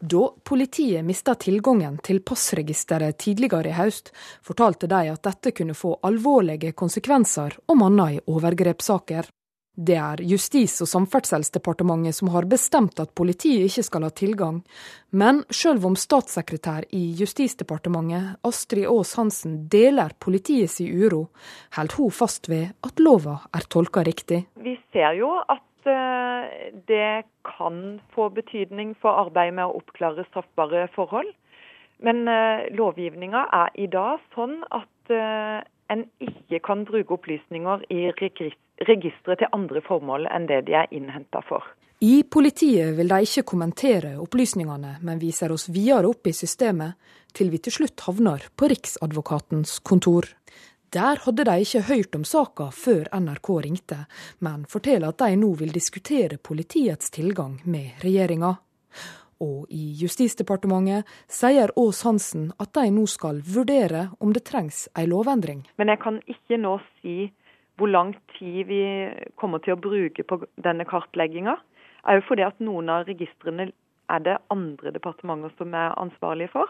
Da politiet mista tilgangen til passregisteret tidligere i høst, fortalte de at dette kunne få alvorlige konsekvenser om annet i overgrepssaker. Det er Justis- og samferdselsdepartementet som har bestemt at politiet ikke skal ha tilgang, men selv om statssekretær i Justisdepartementet Astrid Aas Hansen deler politiets uro, holder hun fast ved at lova er tolka riktig. Vi ser jo at det kan få betydning for arbeidet med å oppklare straffbare forhold. Men eh, lovgivninga er i dag sånn at eh, en ikke kan bruke opplysninger i registeret til andre formål enn det de er innhenta for. I politiet vil de ikke kommentere opplysningene, men viser oss videre opp i systemet, til vi til slutt havner på Riksadvokatens kontor. Der hadde de ikke hørt om saka før NRK ringte, men forteller at de nå vil diskutere politiets tilgang med regjeringa. Og i Justisdepartementet sier Aas Hansen at de nå skal vurdere om det trengs ei lovendring. Men jeg kan ikke nå si hvor lang tid vi kommer til å bruke på denne kartlegginga. Jo fordi at noen av registrene er det andre departementer som er ansvarlige for.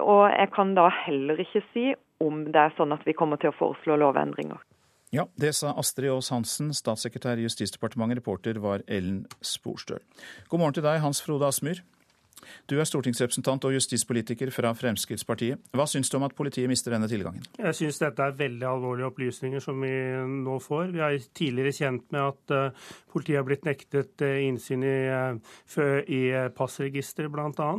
Og jeg kan da heller ikke si om det er sånn at vi kommer til å foreslå lovendringer. Ja, det sa Astrid Aas Hansen, statssekretær i Justisdepartementet. Reporter var Ellen Sporstøl. God morgen til deg, Hans Frode Asmyr. Du er stortingsrepresentant og justispolitiker fra Fremskrittspartiet. Hva syns du om at politiet mister denne tilgangen? Jeg syns dette er veldig alvorlige opplysninger som vi nå får. Vi har tidligere kjent med at uh, politiet har blitt nektet uh, innsyn i, uh, i passregisteret, bl.a.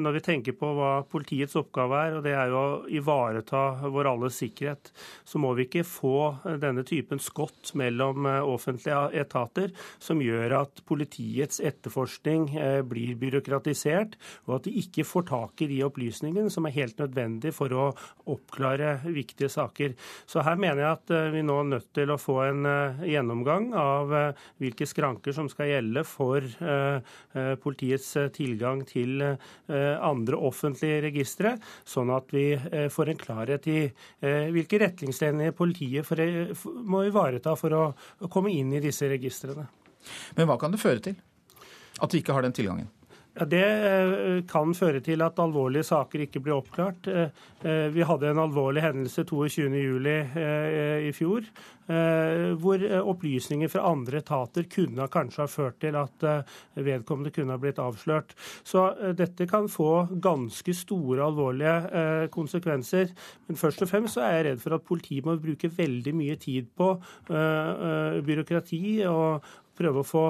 Når vi tenker på hva politiets oppgave er, og det er jo å ivareta vår alles sikkerhet, så må vi ikke få denne typen skott mellom offentlige etater som gjør at politiets etterforskning blir byråkratisert, og at de ikke får tak i de opplysningene som er helt nødvendig for å oppklare viktige saker. Så her mener jeg at eh, vi nå er nødt til å få en eh, gjennomgang av eh, hvilke skranker som skal gjelde for politiets tilgang til andre offentlige registre, sånn at vi får en klarhet i hvilke retningslinjer politiet må ivareta for å komme inn i disse registrene. Men hva kan det føre til? At vi ikke har den tilgangen? Ja, Det eh, kan føre til at alvorlige saker ikke blir oppklart. Eh, eh, vi hadde en alvorlig hendelse 22.07. i fjor, hvor opplysninger fra andre etater kunne kanskje ha ført til at vedkommende kunne ha blitt avslørt. Så dette kan få ganske store, alvorlige konsekvenser. Men først og fremst er jeg redd for at politiet må bruke veldig mye tid på byråkrati og prøve å få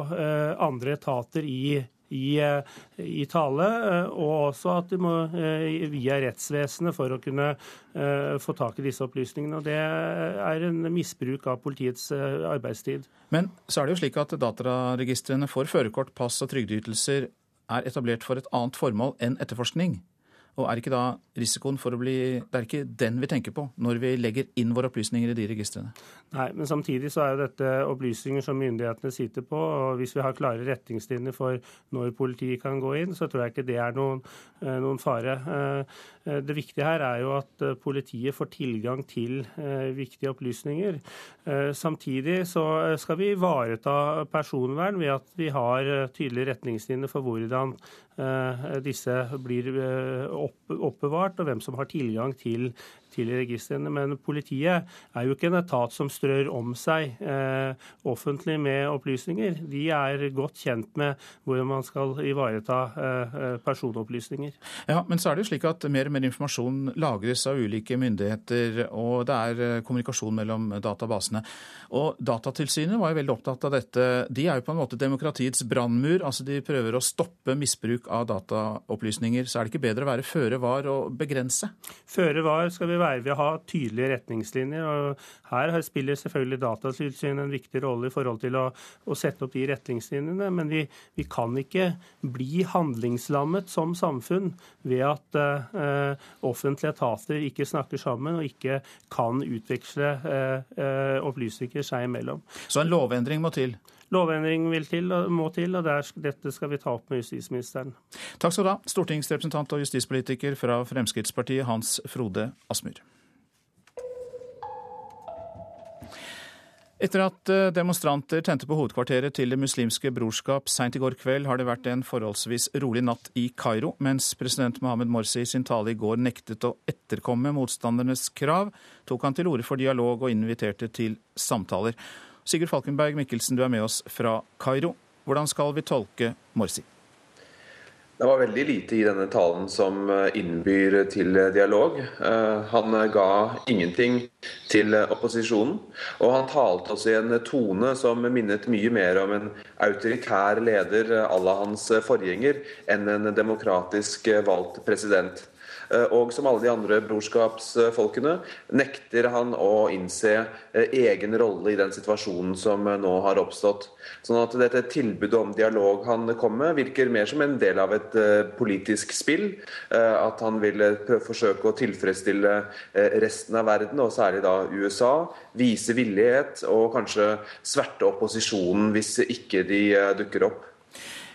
andre etater i i, eh, i, tale, eh, og også at de må eh, via rettsvesenet for å kunne få tak i disse opplysningene. og Det er en misbruk av politiets arbeidstid. Men så er det jo slik at dataregistrene for førerkort, pass og trygdeytelser er etablert for et annet formål enn etterforskning. Og er ikke da risikoen for å bli Det er ikke den vi tenker på når vi legger inn våre opplysninger i de registrene? Nei, men samtidig så er jo dette opplysninger som myndighetene sitter på. og Hvis vi har klare retningslinjer for når politiet kan gå inn, så tror jeg ikke det er noen, eh, noen fare. Eh, det viktige her er jo at eh, politiet får tilgang til viktige opplysninger. Samtidig så skal vi ivareta personvern ved at vi har tydelige retningslinjer for hvordan disse blir oppbevart, og hvem som har tilgang til til registrene. Men politiet er jo ikke en etat som strør om seg eh, offentlig med opplysninger. De er godt kjent med hvordan man skal ivareta eh, eh, personopplysninger. Ja, Men så er det jo slik at mer og mer informasjon lagres av ulike myndigheter, og det er eh, kommunikasjon mellom databasene. Og Datatilsynet var jo veldig opptatt av dette. De er jo på en måte demokratiets brannmur. altså De prøver å stoppe misbruk av dataopplysninger. Så er det ikke bedre å være føre var og begrense? Føre var skal vi være ved å ha tydelige retningslinjer. og Her spiller selvfølgelig Datatilsynet en viktig rolle i forhold til å, å sette opp de retningslinjene. Men vi, vi, kan ikke bli handlingslammet som samfunn ved at uh, offentlige etater ikke snakker sammen og ikke kan utveksle uh, opplysninger seg imellom. Så en lovendring må til? Lovendring til, må til, og der, dette skal vi ta opp med justisministeren. Takk skal du ha, stortingsrepresentant og justispolitiker fra Fremskrittspartiet, Hans Frode Asmyr. Etter at eh, demonstranter tente på hovedkvarteret til Det muslimske brorskap seint i går kveld, har det vært en forholdsvis rolig natt i Kairo, mens president Mohammed Morsi i sin tale i går nektet å etterkomme motstandernes krav, tok han til orde for dialog og inviterte til samtaler. Sigurd Falkenberg Mikkelsen, du er med oss fra Kairo. Hvordan skal vi tolke Morsi? Det var veldig lite i denne talen som eh, innbyr til dialog. Eh, han ga ingenting til opposisjonen, og han talte også i en tone som minnet mye mer om en autoritær leder à la hans forgjenger enn en demokratisk valgt president. Eh, og som alle de andre brorskapsfolkene nekter han å innse eh, egen rolle i den situasjonen som eh, nå har oppstått. Sånn at dette tilbudet om dialog han kom med, virker mer som en del av et politisk spill. At han vil forsøke å tilfredsstille resten av verden, og særlig da USA. Vise villighet og kanskje sverte opposisjonen hvis ikke de dukker opp.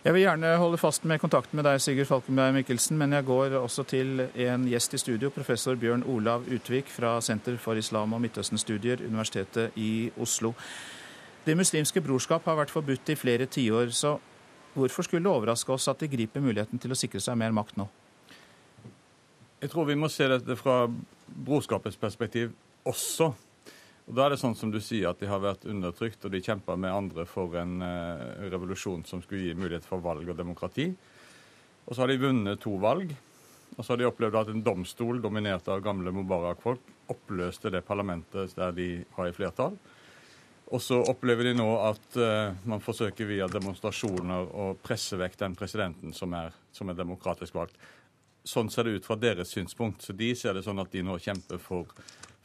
Jeg vil gjerne holde fast med kontakten med deg, Sigurd Falkenberg Mikkelsen, men jeg går også til en gjest i studio, professor Bjørn Olav Utvik fra Senter for islam- og Midtøsten-studier, Universitetet i Oslo. Det muslimske brorskap har vært forbudt i flere tiår, så hvorfor skulle det overraske oss at de griper muligheten til å sikre seg mer makt nå? Jeg tror vi må se dette fra brorskapets perspektiv også. Og Da er det sånn som du sier, at de har vært undertrykt, og de kjemper med andre for en uh, revolusjon som skulle gi mulighet for valg og demokrati. Og så har de vunnet to valg. Og så har de opplevd at en domstol dominert av gamle Mubarak-folk oppløste det parlamentet der de har i flertall. Og så opplever de nå at uh, man forsøker via demonstrasjoner å presse vekk den presidenten som er, som er demokratisk valgt. Sånn ser det ut fra deres synspunkt. Så de ser det sånn at de nå kjemper for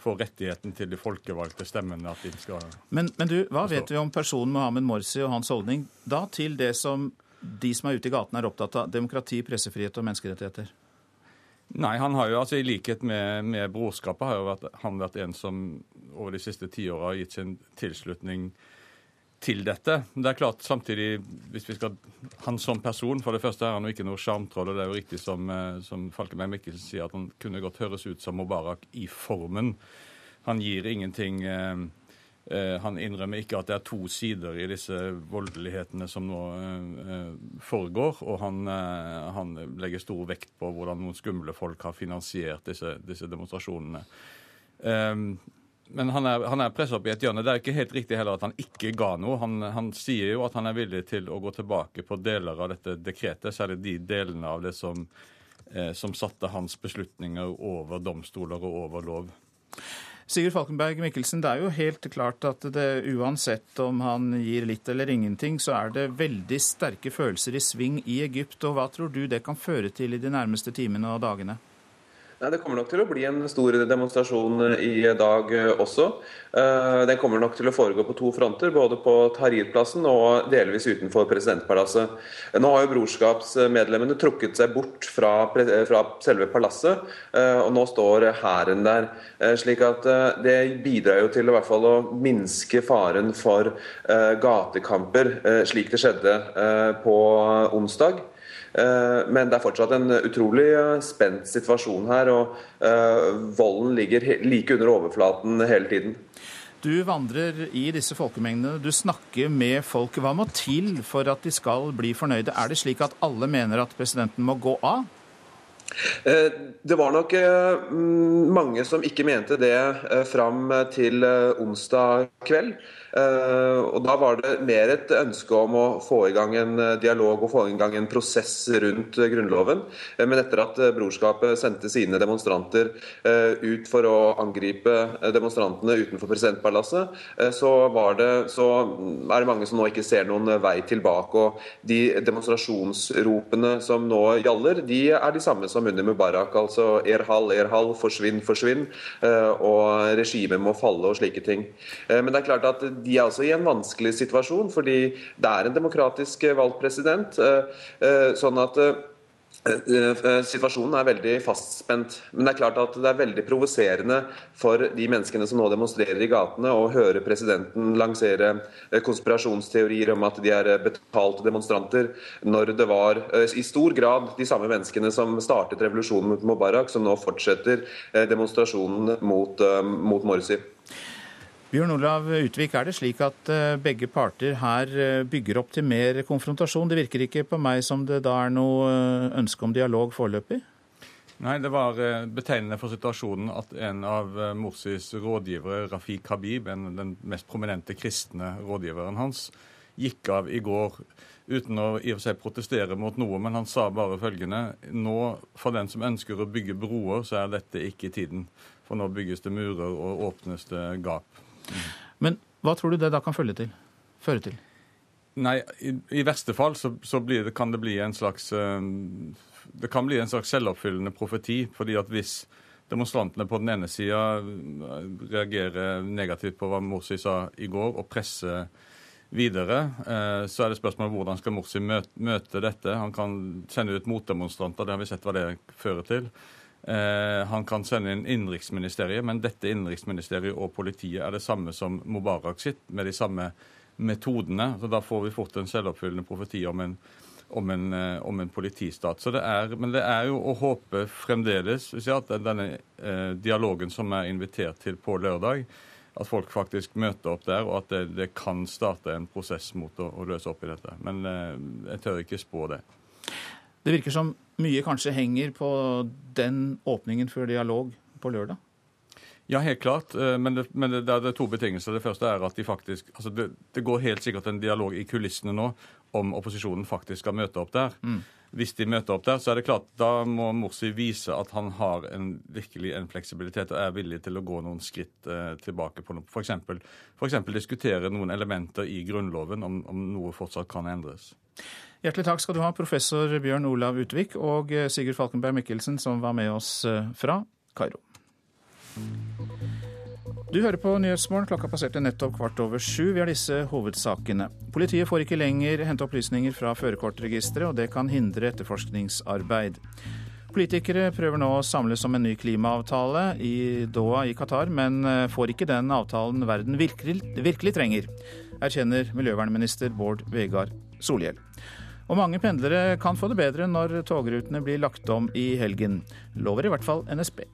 for rettigheten til de folkevalgte stemmene. at de skal... Men, men du, hva vet vi om personen Mohammed Morsi og hans holdning da til det som de som er ute i gatene er opptatt av, demokrati, pressefrihet og menneskerettigheter? Nei, han har jo altså i likhet med, med brorskapet har jo vært, han vært en som over de siste tiåra har gitt sin tilslutning til dette. Det er klart samtidig, hvis vi skal Han som person, for det første er han jo ikke noe sjarmtroll. Og det er jo riktig som, eh, som Falkenberg Mikkelsen sier, at han kunne godt høres ut som Mubarak i formen. Han gir ingenting eh, eh, Han innrømmer ikke at det er to sider i disse voldelighetene som nå eh, foregår. Og han, eh, han, legger stor vekt på hvordan noen skumle folk har finansiert disse, disse demonstrasjonene. Um, men han er, han er pressa opp i et hjørne. Det er ikke helt riktig heller at han ikke ga noe. Han, han, sier jo at han er villig til å gå tilbake på deler av dette dekretet, særlig de delene av det som, eh, som satte hans beslutninger over domstoler og over lov. Sigurd Falkenberg Mikkelsen, det er jo helt klart at det, uansett om han gir litt eller ingenting, så er det veldig sterke følelser i sving i Egypt. Og hva tror du det kan føre til i de nærmeste timene og dagene? Nei, Det kommer nok til å bli en stor demonstrasjon eh, i dag eh, også. Eh, den kommer nok til å foregå på to fronter, både på Tahrir-plassen og delvis utenfor presidentpalasset. Nå har jo brorskapsmedlemmene trukket seg bort fra, fra selve palasset, og nå står hæren der. slik at det bidrar jo til i hvert fall å minske faren for gatekamper, slik det skjedde på onsdag. Eh, men det er fortsatt en utrolig eh, spent situasjon her, og eh, volden ligger like under overflaten hele tiden. Du vandrer i disse folkemengdene, du snakker med folk. Hva må til for at de skal bli fornøyde? Er det slik at alle mener at presidenten må gå av? Det var nok mange som ikke mente det fram til onsdag kveld. Eh, og Da var det mer et ønske om å få i gang en eh, dialog og få i gang en prosess rundt eh, Grunnloven. Men etter at Brorskapet sendte sine demonstranter ut for å angripe demonstrantene utenfor presidentpalasset, så, det, så er det mange som nå ikke ser noen vei tilbake. og De demonstrasjonsropene som nå gjaller, de er de samme som under Mubarak. altså Erhal, Erhal, forsvinn, forsvinn. Og regimet må falle og slike ting. Men det er klart at de er også i en vanskelig situasjon, fordi det er en demokratisk valgt president. Eh, eh, sånn at eh, Situasjonen er veldig fastspent. Men det er klart at det er veldig provoserende for de menneskene som nå demonstrerer i gatene, å høre presidenten lansere konspirasjonsteorier om at de er betalte demonstranter, når det var i stor grad de samme menneskene som startet revolusjonen mot Mubarak, som nå fortsetter demonstrasjonen mot, mot Morsi. Bjørn Olav Utvik, er det slik at eh, begge parter her eh, bygger opp til mer konfrontasjon? Det virker ikke på meg som det da er noe eh, ønske om dialog foreløpig? Nei, det var betegnende for situasjonen at en av Morsis rådgivere, Rafiq Habib, en, den mest prominente kristne rådgiveren hans, gikk av i går uten å i og for seg protestere mot noe, men han sa bare følgende Nå, for den som ønsker å bygge broer, så er dette ikke tiden. For nå bygges det murer og åpnes det gap. Men hva tror du det da kan til, føre til? Nei, i, i verste fall så, så det, kan det bli en slags uh, Det kan bli en slags selvoppfyllende profeti. fordi at hvis demonstrantene på den ene sida eh, reagerer negativt på hva Morsi sa i går, og presser videre, uh, så er det spørsmålet hvordan skal Morsi møte, møte dette. Han kan sende ut motdemonstranter, det har vi sett hva det fører til. Eh, han kan sende inn innenriksministeriet, men dette innenriksministeriet og politiet er det samme som Mubarak sitt, med de samme metodene. Så Da får vi fort en selvoppfyllende profeti om en, om en, eh, om en politistat. Det er, men det er jo å håpe fremdeles si, at denne eh, dialogen som er invitert til på lørdag, at folk faktisk møter opp der, og at det, det kan starte en prosess mot å, å, løse opp i dette. Men jeg tør ikke spå det. Det virker som mye kanskje henger på den åpningen for dialog på lørdag? Ja, helt klart. Eh, men det, men det, det er to betingelser. Det første er at de faktisk altså det, det, går helt sikkert en dialog i kulissene nå om opposisjonen faktisk skal møte opp der. Mm. hvis de møter opp der, så er det klart da må Morsi vise at han har en, virkelig en fleksibilitet og er villig til å gå noen skritt eh, tilbake på noe. F.eks. Diskutere noen elementer i Grunnloven om, om noe fortsatt kan endres. Hjertelig takk skal du ha, professor Bjørn Olav Utvik og eh, Sigurd Falkenberg Mikkelsen, som var med oss eh, fra Kairo. Du hører på Nyhetsmorgen. Klokka passerte nettopp kvart over sju. Vi har disse hovedsakene. Politiet får ikke lenger hente opplysninger fra førerkortregisteret, og det kan hindre etterforskningsarbeid. Politikere prøver nå å samles om en ny klimaavtale i Doha i Qatar, men eh, får ikke den avtalen verden virkelig, virkelig trenger, erkjenner miljøvernminister Bård Vegar Solhjell. Og mange pendlere kan få det bedre når togrutene blir lagt om i helgen, lover i hvert fall NSB.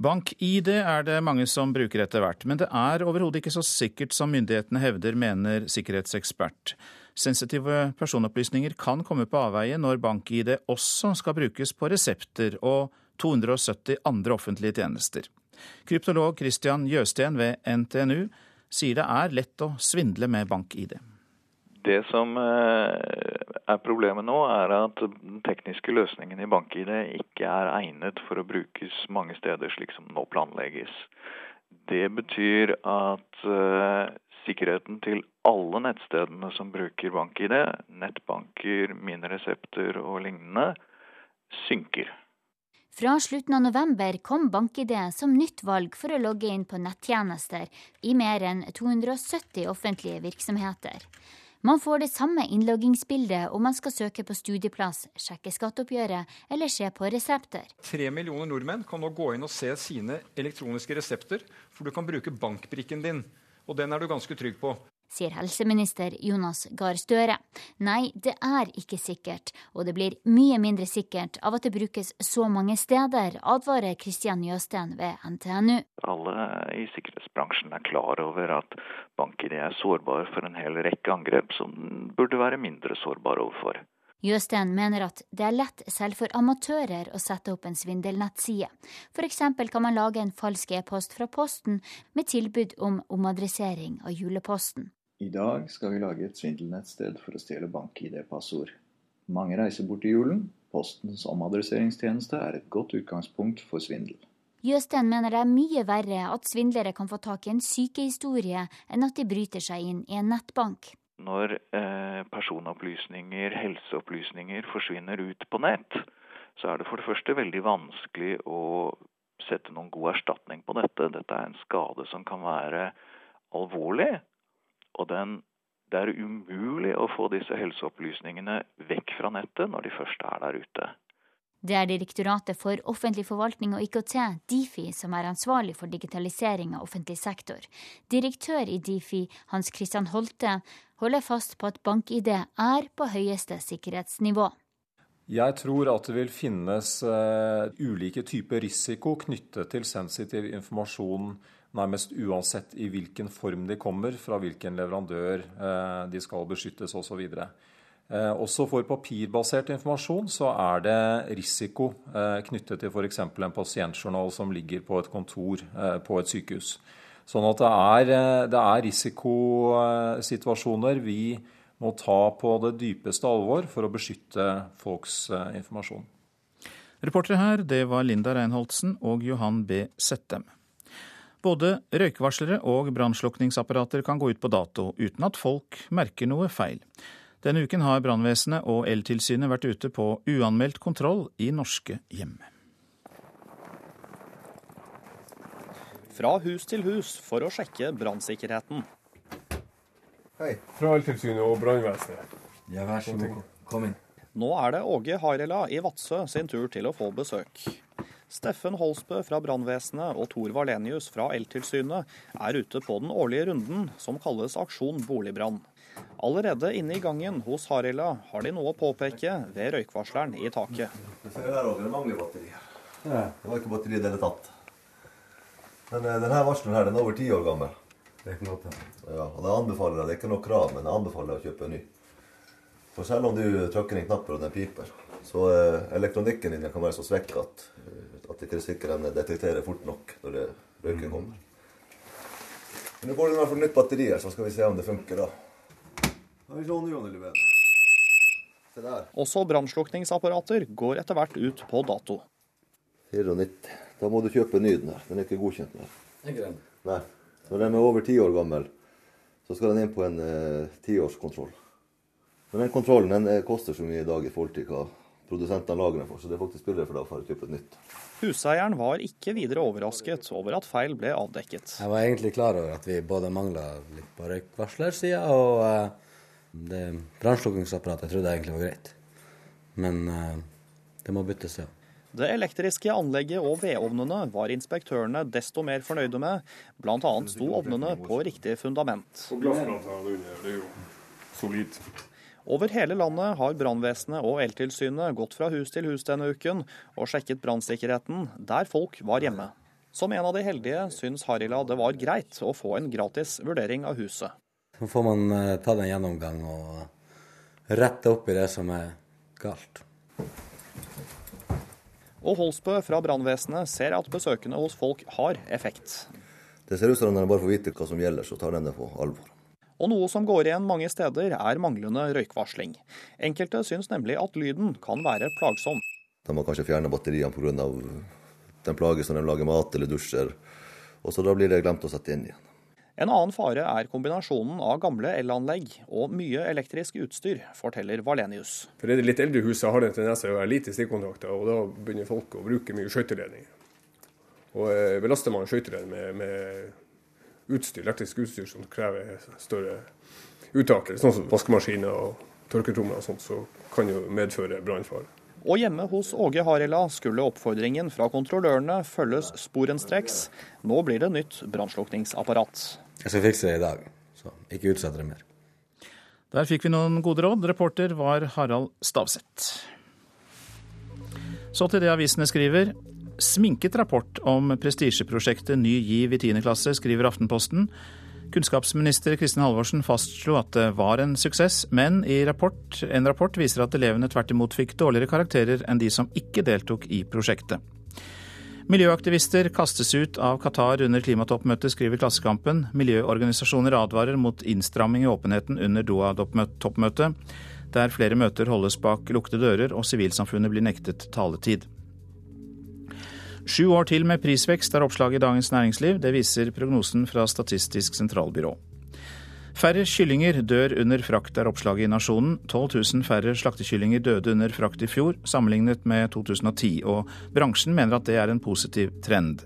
Bank-ID er det mange som bruker etter hvert, men det er overhodet ikke så sikkert som myndighetene hevder, mener sikkerhetsekspert. Sensitive personopplysninger kan komme på avveie når bank-ID også skal brukes på resepter og 270 andre offentlige tjenester. Kryptolog Christian Jøsten ved NTNU sier det er lett å svindle med bank-ID. Det som eh, er problemet nå, er at den tekniske løsningen i BankID ikke er egnet for å brukes mange steder slik som nå planlegges. Det betyr at uh, sikkerheten til alle nettstedene som bruker BankID, nettbanker, mine resepter og lignende, synker. Fra slutten av november kom BankID som nytt valg for å logge inn på nettjenester i mer enn 270 offentlige virksomheter. Man får det samme innloggingsbildet om man skal søke på studieplass, sjekke skatteoppgjøret eller se på resepter. Tre millioner nordmenn kan nå gå inn og se sine elektroniske resepter, for du kan bruke bankbrikken din. Og den er du ganske trygg på sier helseminister Jonas Gahr Støre. Nei, det er ikke sikkert, og det blir mye mindre sikkert av at det brukes så mange steder, advarer Kristian Jøsten ved NTNU. Alle i sikkerhetsbransjen er klar over at banker er sårbare for en hel rekke angrep som burde være mindre sårbare overfor. Jøsten mener at det er lett selv for amatører å sette opp en svindelnettside. F.eks. kan man lage en falsk e-post fra Posten med tilbud om omadressering av juleposten. I dag skal vi lage et svindelnettsted for å stjele bank-ID-passord. Mange reiser bort i julen. Postens omadresseringstjeneste er et godt utgangspunkt for svindel. Jøsten mener det er mye verre at svindlere kan få tak i en sykehistorie, enn at de bryter seg inn i en nettbank. Når eh, personopplysninger, helseopplysninger, forsvinner ut på nett, så er det for det første veldig vanskelig å sette noen god erstatning på dette. Dette er en skade som kan være alvorlig, og den, det er umulig å få disse helseopplysningene vekk fra nettet når de først er der ute. Det er Direktoratet for offentlig forvaltning og IKT, Difi, som er ansvarlig for digitalisering av offentlig sektor. Direktør i Difi, Hans Christian Holte, holder fast på at bank-ID er på høyeste sikkerhetsnivå. Jeg tror at det vil finnes uh, ulike typer risiko knyttet til sensitiv informasjon nærmest uansett i hvilken form de kommer, fra hvilken leverandør eh, de skal beskyttes osv. Eh, også for papirbasert informasjon så er det risiko eh, knyttet til f.eks. en pasientjournal som ligger på et kontor på et sykehus. Sånn at det er, det er risikosituasjoner vi må ta på det dypeste alvor for å beskytte folks informasjon. Reportere her, det var Linda Reinholdsen og Johan B. Settem. Både røykvarslere og brannslukningsapparater kan gå ut på dato uten at folk merker noe feil. Denne uken har brannvesenet og Eltilsynet vært ute på uanmeldt kontroll i norske hjem. Fra hus til hus for å sjekke brannsikkerheten. Hei, fra Eltilsynet og brannvesenet. Ja, vær så god. Kom inn. Nå er det Åge Harela i Vadsø sin tur til å få besøk. Steffen Holsbø fra brannvesenet og Tor Valenius fra Eltilsynet er ute på den årlige runden som kalles Aksjon boligbrann. Allerede inne i gangen hos Harila har de noe å påpeke ved røykvarsleren i taket. Det ser der også, det mangler batteri. Ja. Det var ikke batteri i det hele tatt. Men eh, denne varsleren her, den er over ti år gammel. Det er ikke noe. Ja, og det anbefaler det er ikke noe krav, men jeg anbefaler å kjøpe en ny. For selv om du trykker en knapp og den piper, så eh, elektronikken din kan være så svekka at at ikke sikkert den detekterer fort nok når det røyken kommer. Nå går det i hvert fall nytt batteri her, så skal vi se om det funker, da. Også brannslukningsapparater går etter hvert ut på dato. 94. Da må du kjøpe ny den her. Den er ikke godkjent mer. Ikke den? Nei. Når den er over ti år gammel, så skal den inn på en tiårskontroll. Eh, Men den kontrollen den eh, koster så mye i dag i forhold til hva produsentene lager den for, så det er faktisk billigere for deg å kjøpe et nytt. Huseieren var ikke videre overrasket over at feil ble avdekket. Jeg var egentlig klar over at vi både mangla litt på røykvarslersida, og uh, det brannslukkingsapparatet trodde jeg egentlig var greit. Men uh, det må byttes, ja. Det elektriske anlegget og vedovnene var inspektørene desto mer fornøyde med. Annet sto ovnene på riktig fundament. Og glassplata under, det er jo solid. Over hele landet har brannvesenet og Eltilsynet gått fra hus til hus denne uken og sjekket brannsikkerheten der folk var hjemme. Som en av de heldige syns Harila det var greit å få en gratis vurdering av huset. Så får man uh, ta den gjennomgang og rette opp i det som er galt. Og Holsbø fra brannvesenet ser at besøkende hos folk har effekt. Det ser ut som når de bare får vite hva som gjelder, så tar de det på alvor. Og noe som går igjen mange steder, er manglende røykvarsling. Enkelte syns nemlig at lyden kan være plagsom. De må kanskje fjerne batteriene pga. den plages når de lager mat eller dusjer. Og så da blir det glemt å sette inn igjen. En annen fare er kombinasjonen av gamle elanlegg og mye elektrisk utstyr, forteller Valenius. For det litt eldre huset har en tendens til å være lite stikkontakter, og da begynner folk å bruke mye skøyteledning. Og eh, belaster man skøyteledning med, med utstyr, elektrisk utstyr som krever større uttak, sånn som vaskemaskiner og tørketrommer og sånt, så kan jo medføre brannfare. Og hjemme hos Åge Harila skulle oppfordringen fra kontrollørene følges sporenstreks. Nå blir det nytt brannslukningsapparat. Jeg skal fikse det i dag, så ikke utsett det mer. Der fikk vi noen gode råd. Reporter var Harald Stavseth. Så til det avisene skriver. Sminket rapport om prestisjeprosjektet Ny GIV i 10. klasse, skriver Aftenposten. Kunnskapsminister Kristin Halvorsen fastslo at det var en suksess, men rapport, en rapport viser at elevene tvert imot fikk dårligere karakterer enn de som ikke deltok i prosjektet. Miljøaktivister kastes ut av Qatar under klimatoppmøtet, skriver Klassekampen. Miljøorganisasjoner advarer mot innstramming i åpenheten under Doha-toppmøtet, der flere møter holdes bak lukkede dører og sivilsamfunnet blir nektet taletid. Sju år til med prisvekst er oppslaget i Dagens Næringsliv. Det viser prognosen fra Statistisk sentralbyrå. Færre kyllinger dør under frakt, er oppslaget i Nasjonen. 12 000 færre slaktekyllinger døde under frakt i fjor, sammenlignet med 2010, og bransjen mener at det er en positiv trend.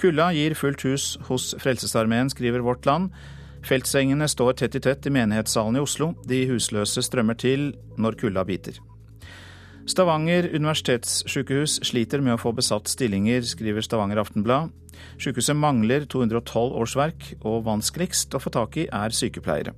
Kulda gir fullt hus hos Frelsesarmeen, skriver Vårt Land. Feltsengene står tett i tett i menighetssalen i Oslo. De husløse strømmer til når kulda biter. Stavanger universitetssykehus sliter med å få besatt stillinger, skriver Stavanger Aftenblad. Sykehuset mangler 212 årsverk, og vanskeligst å få tak i er sykepleiere.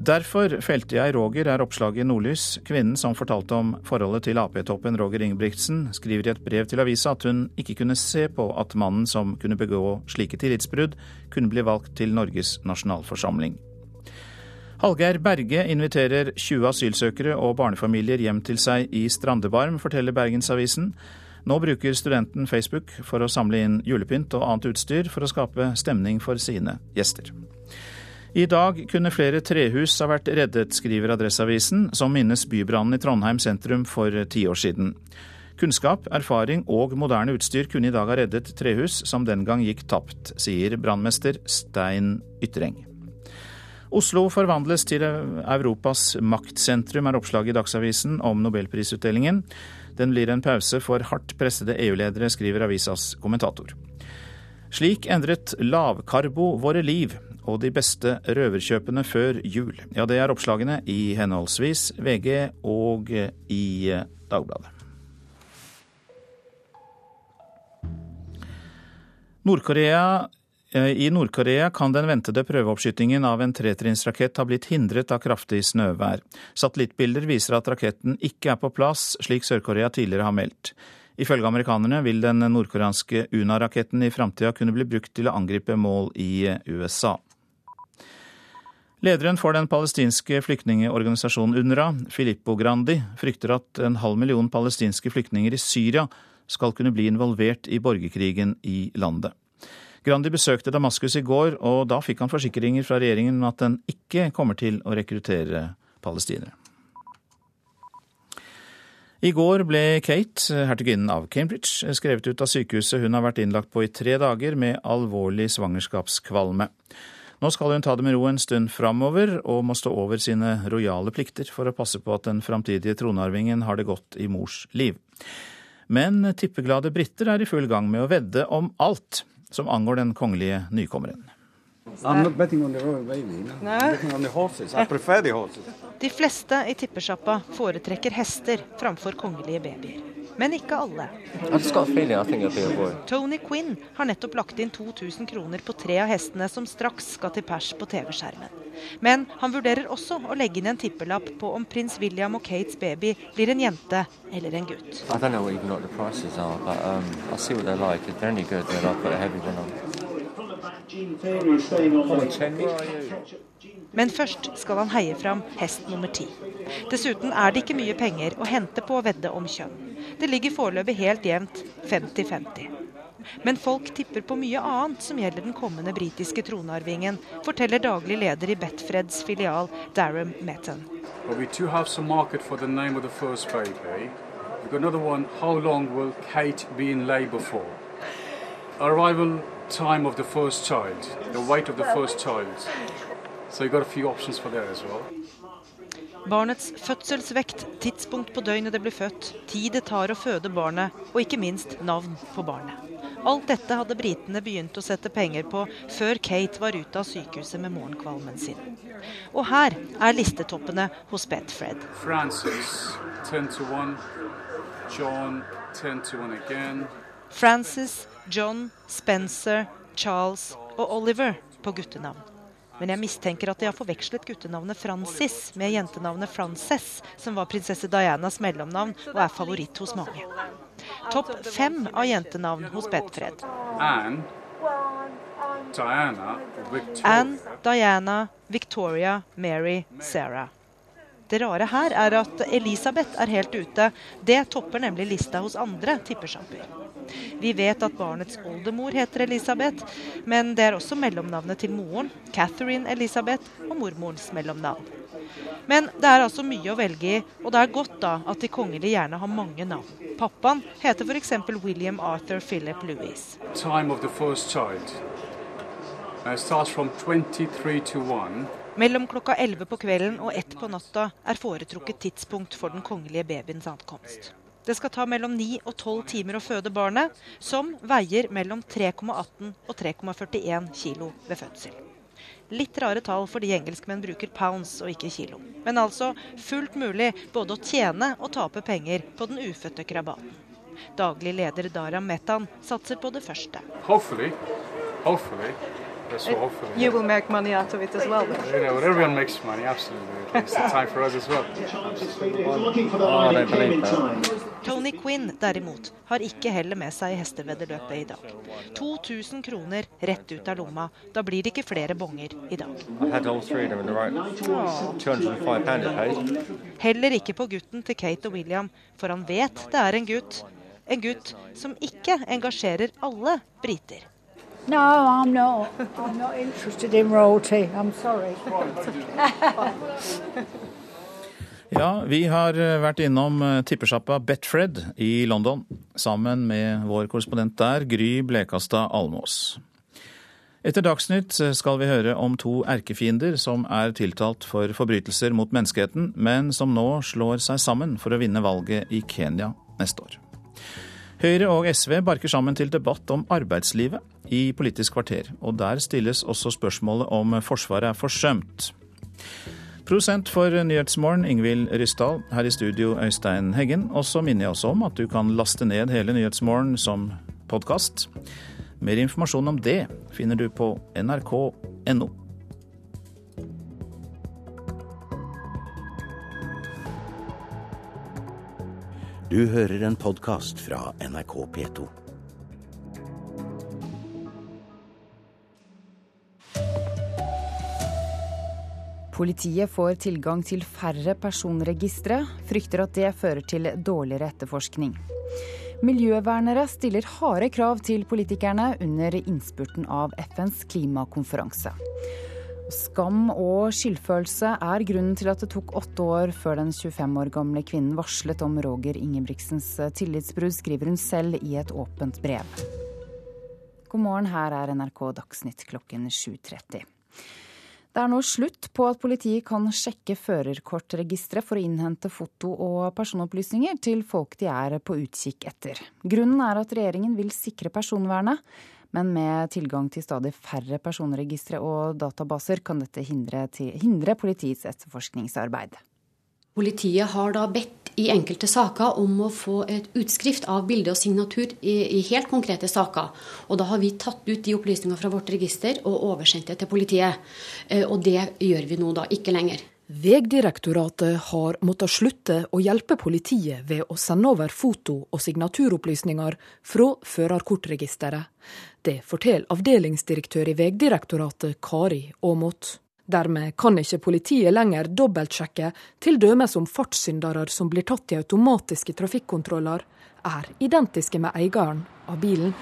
Derfor felte jeg Roger, er oppslaget i Nordlys. Kvinnen som fortalte om forholdet til Ap-toppen Roger Ingebrigtsen, skriver i et brev til avisa at hun ikke kunne se på at mannen som kunne begå slike tillitsbrudd, kunne bli valgt til Norges nasjonalforsamling. Hallgeir Berge inviterer 20 asylsøkere og barnefamilier hjem til seg i Strandebarm, forteller Bergensavisen. Nå bruker studenten Facebook for å samle inn julepynt og annet utstyr for å skape stemning for sine gjester. I dag kunne flere trehus ha vært reddet, skriver Adresseavisen, som minnes bybrannen i Trondheim sentrum for ti år siden. Kunnskap, erfaring og moderne utstyr kunne i dag ha reddet trehus som den gang gikk tapt, sier brannmester Stein Ytreng. Oslo forvandles til Europas maktsentrum, er oppslaget i Dagsavisen om nobelprisutdelingen. Den blir en pause for hardt pressede EU-ledere, skriver avisas kommentator. Slik endret lavkarbo våre liv og de beste røverkjøpene før jul. Ja, det er oppslagene i henholdsvis VG og i Dagbladet. Nord-Korea I Nord-Korea kan den ventede prøveoppskytingen av en tretrinnsrakett ha blitt hindret av kraftig snøvær. Satellittbilder viser at raketten ikke er på plass, slik Sør-Korea tidligere har meldt. Ifølge amerikanerne vil den nordkoreanske Una-raketten i framtida kunne bli brukt til å angripe mål i USA. Lederen for den palestinske flyktningeorganisasjonen UNRWA, Filippo Grandi, frykter at en halv million palestinske flyktninger i Syria skal kunne bli involvert i borgerkrigen i landet. Grandi besøkte Damaskus i går, og da fikk han forsikringer fra regjeringen om at den ikke kommer til å rekruttere palestinere. I går ble Kate, hertuginnen av Cambridge, skrevet ut av sykehuset hun har vært innlagt på i tre dager med alvorlig svangerskapskvalme. Nå skal hun ta det med ro en stund framover, og må stå over sine rojale plikter for å passe på at den framtidige tronarvingen har det godt i mors liv. Men tippeglade briter er i full gang med å vedde om alt som angår den kongelige nykommeren. De fleste i tippesjappa foretrekker hester framfor kongelige babyer. Men ikke alle. Tony Quinn har nettopp lagt inn 2000 kroner på tre av hestene som straks skal til pers på TV-skjermen. Men han vurderer også å legge inn en tippelapp på om prins William og Kates baby blir en jente eller en gutt. Men først skal han heie fram hest nummer ti. Dessuten er det ikke mye penger å hente på å vedde om kjønn. Det ligger foreløpig helt jevnt 50-50. Men folk tipper på mye annet som gjelder den kommende britiske tronarvingen, forteller daglig leder i Betfreds filial Darren Metton. Arrival time of the first child, the weight of the first child. So you got a few options for that as well. Barnets fødselsvekt, tidspunkt på døgnet det blir født, tid det tar å føde barnet, og ikke minst navn på barnet. Alt dette hadde britene begynt å sette penger på før Kate var ute av sykehuset med morgenkvalmen sin. Og her er listetoppene hos Betfred. Francis, 10 to 1. John, 10 to 1 again. Francis, John, Spencer, Charles og Oliver på guttenavn. Men jeg mistenker at de har forvekslet guttenavnet Francis med jentenavnet Frances, som var prinsesse Dianas mellomnavn og er favoritt hos mange. Topp fem av jentenavn hos Bedfred. Anne, Diana, Victoria. Anne, Diana, Victoria, Mary, Sarah. Det rare her er at Elisabeth er helt ute. Det topper nemlig lista hos andre tippesjapper. Vi vet at barnets oldemor heter Elisabeth, men det er også mellomnavnet til moren, Catherine Elisabeth, og mormorens mellomnavn. Men det er altså mye å velge i, og det er godt da at de kongelige gjerne har mange navn. Pappaen heter f.eks. William Arthur Philip Louis. Time of the first child. Uh, starts from 23 to 1. Mellom klokka 11 på kvelden og 1 på natta er foretrukket tidspunkt for den kongelige babyens ankomst. Det skal ta mellom 9 og 12 timer å føde barnet, som veier mellom 3,18 og 3,41 kilo ved fødsel. Litt rare tall fordi engelskmenn bruker pounds og ikke kilo. Men altså fullt mulig både å tjene og tape penger på den ufødte krabaten. Daglig leder Daram Metan satser på det første. Hopefully, hopefully, that's what hopefully. You will make money out of it as well. Then. You know, everyone makes money, absolutely. It's the time for us as well. Oh. Tony Quinn derimot har ikke hellet med seg i hesteveddeløpet i dag. 2000 kroner rett ut av lomma. Da blir det ikke flere bonger i dag. Heller ikke på gutten til Kate og William, for han vet det er en gutt. En gutt som ikke engasjerer alle briter. No, I'm not. I'm not interested in royalty. I'm sorry. Ja, vi har eh, vært innom eh, tippesjappa Betfred i London sammen med vår korrespondent der, Gry Blekastad Almås. Etter Dagsnytt eh, skal vi høre om to erkefiender som er tiltalt for forbrytelser mot menneskeheten, men som nå slår seg sammen for å vinne valget i Kenya neste år. Høyre og SV barker sammen til debatt om arbeidslivet i Politisk kvarter, og der stilles også spørsmålet om Forsvaret er forsømt. Produsent for Nyhetsmorgen, Ingvild Ryssdal. Her i studio, Øystein Heggen. Og så minner jeg også om at du kan laste ned hele Nyhetsmorgen som podkast. Mer informasjon om det finner du på nrk.no. Du hører en podkast fra NRK P2. Politiet får tilgang til færre personregistre, frykter at det fører til dårligere etterforskning. Miljøvernere stiller harde krav til politikerne under innspurten av FNs klimakonferanse. Skam og skyldfølelse er grunnen til at det tok åtte år før den 25 år gamle kvinnen varslet om Roger Ingebrigtsens tillitsbrudd, skriver hun selv i et åpent brev. God morgen, her er NRK Dagsnytt klokken 7.30. Det er nå slutt på at politiet kan sjekke førerkortregisteret for å innhente foto og personopplysninger til folk de er på utkikk etter. Grunnen er at regjeringen vil sikre personvernet, men med tilgang til stadig færre personregistre og databaser kan dette hindre, hindre politiets etterforskningsarbeid. Politiet har da bedt i enkelte saker om å få et utskrift av bilde og signatur i, i, helt konkrete saker. Og da har vi tatt ut de opplysningene fra vårt register og oversendt det til politiet. Eh, og det gjør vi nå da ikke lenger. Vegdirektoratet har måttet slutte å hjelpe politiet ved å sende over foto- og signaturopplysninger fra førerkortregisteret. Det forteller avdelingsdirektør i Vegdirektoratet Kari Aamodt. Dermed kan ikke politiet lenger dobbeltsjekke t.d. om fartssyndere som blir tatt i automatiske trafikkontroller, er identiske med eieren av bilen.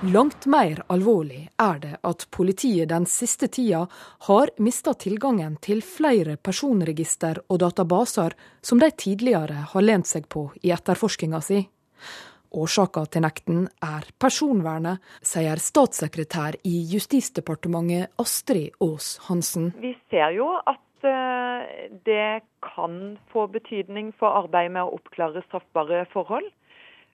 Langt mer alvorlig er det at politiet den siste tida har mista tilgangen til flere personregister og databaser som de tidligere har lent seg på i etterforskinga si. Årsaka til nekten er personvernet, sier statssekretær i Justisdepartementet Astrid Aas Hansen. Vi ser jo at eh, det kan få betydning for arbeidet med å oppklare straffbare forhold.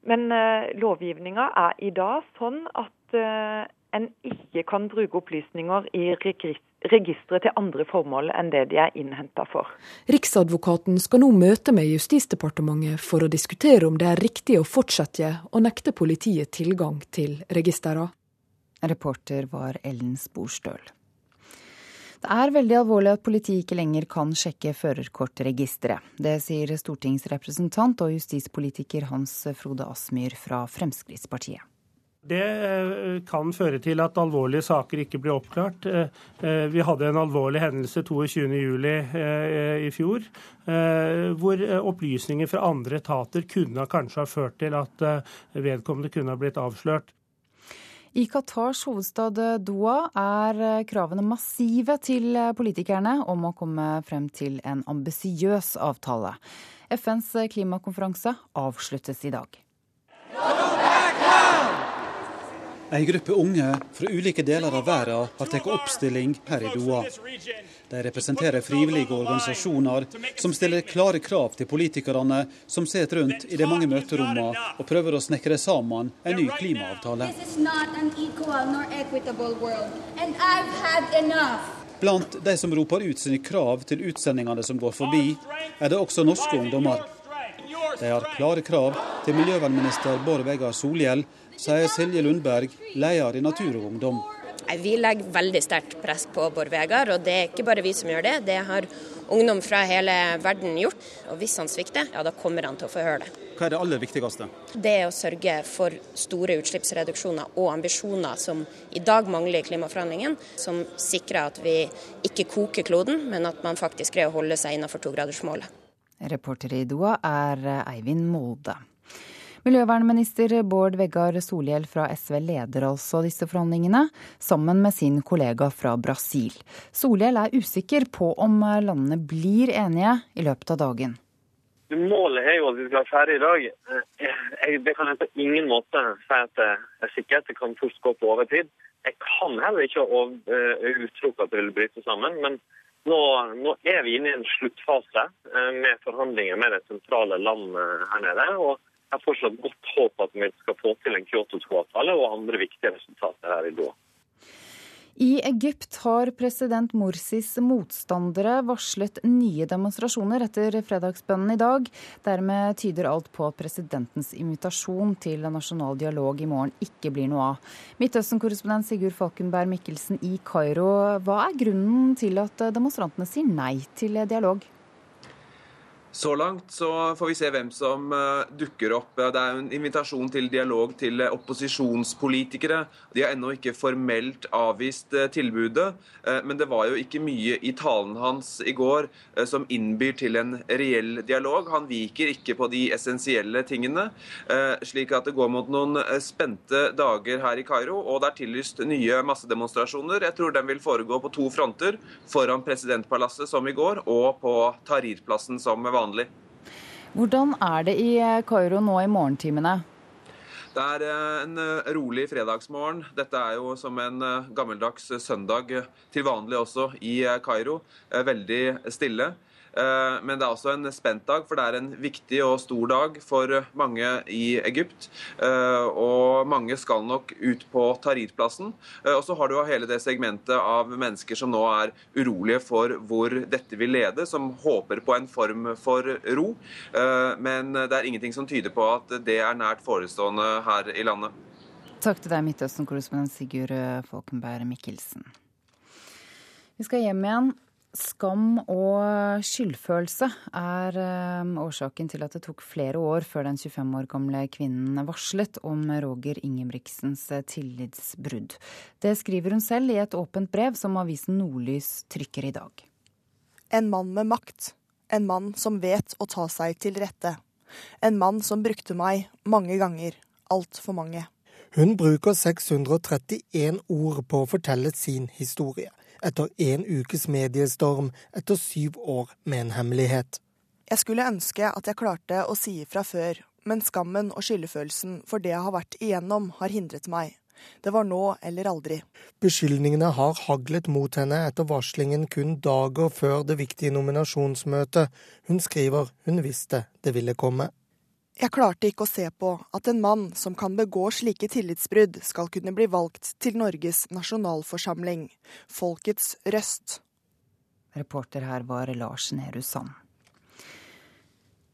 Men eh, lovgivninga er i dag sånn at eh, en ikke kan bruke opplysninger i registeret til andre formål enn det de er innhenta for. Riksadvokaten skal nå møte med Justisdepartementet for å diskutere om det er riktig å fortsette å nekte politiet tilgang til registrene. Reporter var Ellen Sporstøl. Er veldig alvorlig at politiet ikke lenger kan sjekke førerkortregisteret. Det sier stortingsrepresentant og justispolitiker Hans Frode Asmyr fra Fremskrittspartiet. Det eh, kan føre til at alvorlige saker ikke blir oppklart. Eh, eh, vi hadde en alvorlig hendelse 22.07. i fjor, hvor opplysninger fra andre etater kunne kanskje ha ført til at vedkommende kunne ha blitt avslørt. I Qatars hovedstad Doha er kravene massive til politikerne om å komme frem til en ambisiøs avtale. FNs klimakonferanse avsluttes i dag. En gruppe unge fra ulike deler av verden har tatt oppstilling her i Doha. De representerer frivillige organisasjoner som stiller klare krav til politikerne som sitter rundt i de mange møterommene og prøver å snekre sammen en ny klimaavtale. Blant de som roper ut sine krav til utsendingene som går forbi, er det også norske ungdommer. De har klare krav til miljøvernminister Bård Vegar Solhjell, sier Silje Lundberg, leder i Natur og Ungdom. Vi legger veldig sterkt press på Bård Vegar, og det er ikke bare vi som gjør det. Det har ungdom fra hele verden gjort. Og hvis han svikter, ja da kommer han til å få høre det. Hva er det aller viktigste? Det er å sørge for store utslippsreduksjoner og ambisjoner som i dag mangler i klimaforhandlingene. Som sikrer at vi ikke koker kloden, men at man faktisk greier å holde seg innenfor togradersmålet. Reporter i Doha er Eivind Molde. Miljøvernminister Bård Vegar Solhjell fra SV leder altså disse forhandlingene, sammen med sin kollega fra Brasil. Solhjell er usikker på om landene blir enige i løpet av dagen. Målet er jo at vi skal være ferdig i dag. Det kan jeg på ingen måte si at det er sikkert. Det kan fort gå på overtid. Jeg kan heller ikke eh, utelukke at det vil bryte sammen. men nå, nå, er vi inne i en sluttfase eh, med forhandlinger med det sentrale landet her nede. og jeg har fortsatt godt håp at vi skal få til en Kyoto 2-avtale og andre viktige resultater her i Doha. I Egypt har president Morsis motstandere varslet nye demonstrasjoner etter fredagsbønnen i dag. Dermed tyder alt på at presidentens invitasjon til nasjonal dialog i morgen ikke blir noe av. Midtøsten-korrespondent Sigurd Falkenberg Mikkelsen i Kairo, hva er grunnen til at demonstrantene sier nei til dialog? Så langt så får vi se hvem som uh, dukker opp. Det er en invitasjon til dialog til uh, opposisjonspolitikere. De har ennå ikke formelt avvist uh, tilbudet, men det var jo ikke mye i talen hans i går som innbyr til en reell dialog. Han viker ikke på de essensielle tingene, slik at det går mot noen spente dager her i Kairo. Og det er tillyst nye massedemonstrasjoner. Jeg tror den vil foregå på to fronter. Foran presidentpalasset som i går, og på Tahrir-plassen som vanlig vanlig. Hvordan er det i eh, Kairo nå i morgentimene? Det er eh, en eh, rolig fredagsmorgen. Dette er jo som en gammeldags søndag til vanlig også i Kairo. Veldig stille. Eh, men det er også en spent dag, for det er en viktig og stor dag for mange i Egypt. Eh, og mange skal nok ut på Tahrir-plassen. Eh, og så har du hele det segmentet av mennesker som nå er urolige for hvor dette vil lede, som håper på en form for ro. Men det er ingenting som tyder på at det er nært forestående her i landet. Takk til deg, Midtøsten-korrespondent Sigurd Folkenberg Mikkelsen. Vi skal hjem igjen. Skam og skyldfølelse er eh, årsaken til at det tok flere år før den 25 år gamle kvinnen varslet om Roger Ingebrigtsens eh, tillitsbrudd. Det skriver hun selv i et åpent brev som avisen Nordlys trykker i dag. En mann med makt. En mann som vet å ta seg til rette. En mann som brukte meg mange ganger. Altfor mange. Hun bruker 631 ord på å fortelle sin historie etter en ukes mediestorm etter syv år med en hemmelighet. Jeg skulle ønske at jeg klarte å si ifra før, men skammen og skyldefølelsen for det jeg har vært igjennom, har hindret meg. Det var nå eller aldri. Beskyldningene har haglet mot henne etter varslingen kun dager før det viktige nominasjonsmøtet. Hun skriver hun visste det ville komme. Jeg klarte ikke å se på at en mann som kan begå slike tillitsbrudd, skal kunne bli valgt til Norges nasjonalforsamling, folkets røst. Reporter her var Lars Nehru Sand.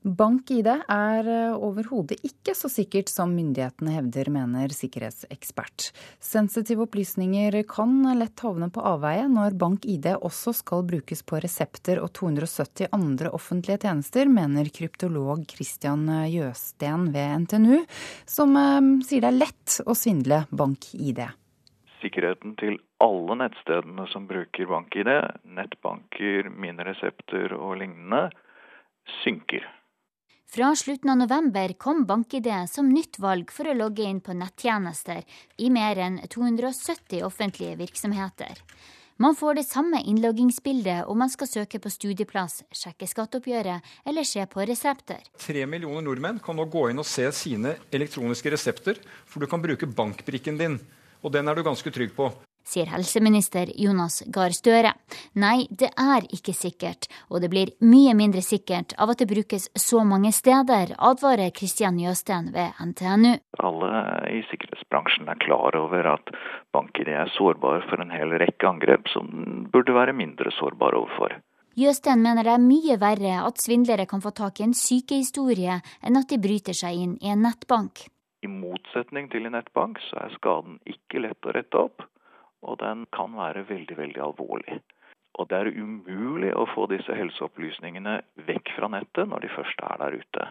Bank-ID er eh, overhodet ikke så sikkert som myndighetene hevder, mener sikkerhetsekspert. Sensitive opplysninger kan lett havne på avveie når bank-ID også skal brukes på resepter og 270 andre offentlige tjenester, mener kryptolog Christian Jøsten ved NTNU, som eh, sier det er lett å svindle bank-ID. Sikkerheten til alle nettstedene som bruker bank-ID, nettbanker, mine resepter og lignende, synker. Fra slutten av november kom BankID som nytt valg for å logge inn på nettjenester i mer enn 270 offentlige virksomheter. Man får det samme innloggingsbildet om man skal søke på studieplass, sjekke skatteoppgjøret eller se på resepter. Tre millioner nordmenn kan nå gå inn og se sine elektroniske resepter, for du kan bruke bankbrikken din. Og den er du ganske trygg på sier helseminister Jonas Gahr Støre. Nei, det er ikke sikkert, og det blir mye mindre sikkert av at det brukes så mange steder, advarer Kristian Jøsten ved NTNU. Alle i sikkerhetsbransjen er klar over at banker er sårbare for en hel rekke angrep som burde være mindre sårbare overfor. Jøsten mener det er mye verre at svindlere kan få tak i en sykehistorie, enn at de bryter seg inn i en nettbank. I motsetning til en nettbank så er skaden ikke lett å rette opp og den kan være veldig, veldig alvorlig. Og det er umulig å få disse helseopplysningene vekk fra nettet når de først er der ute.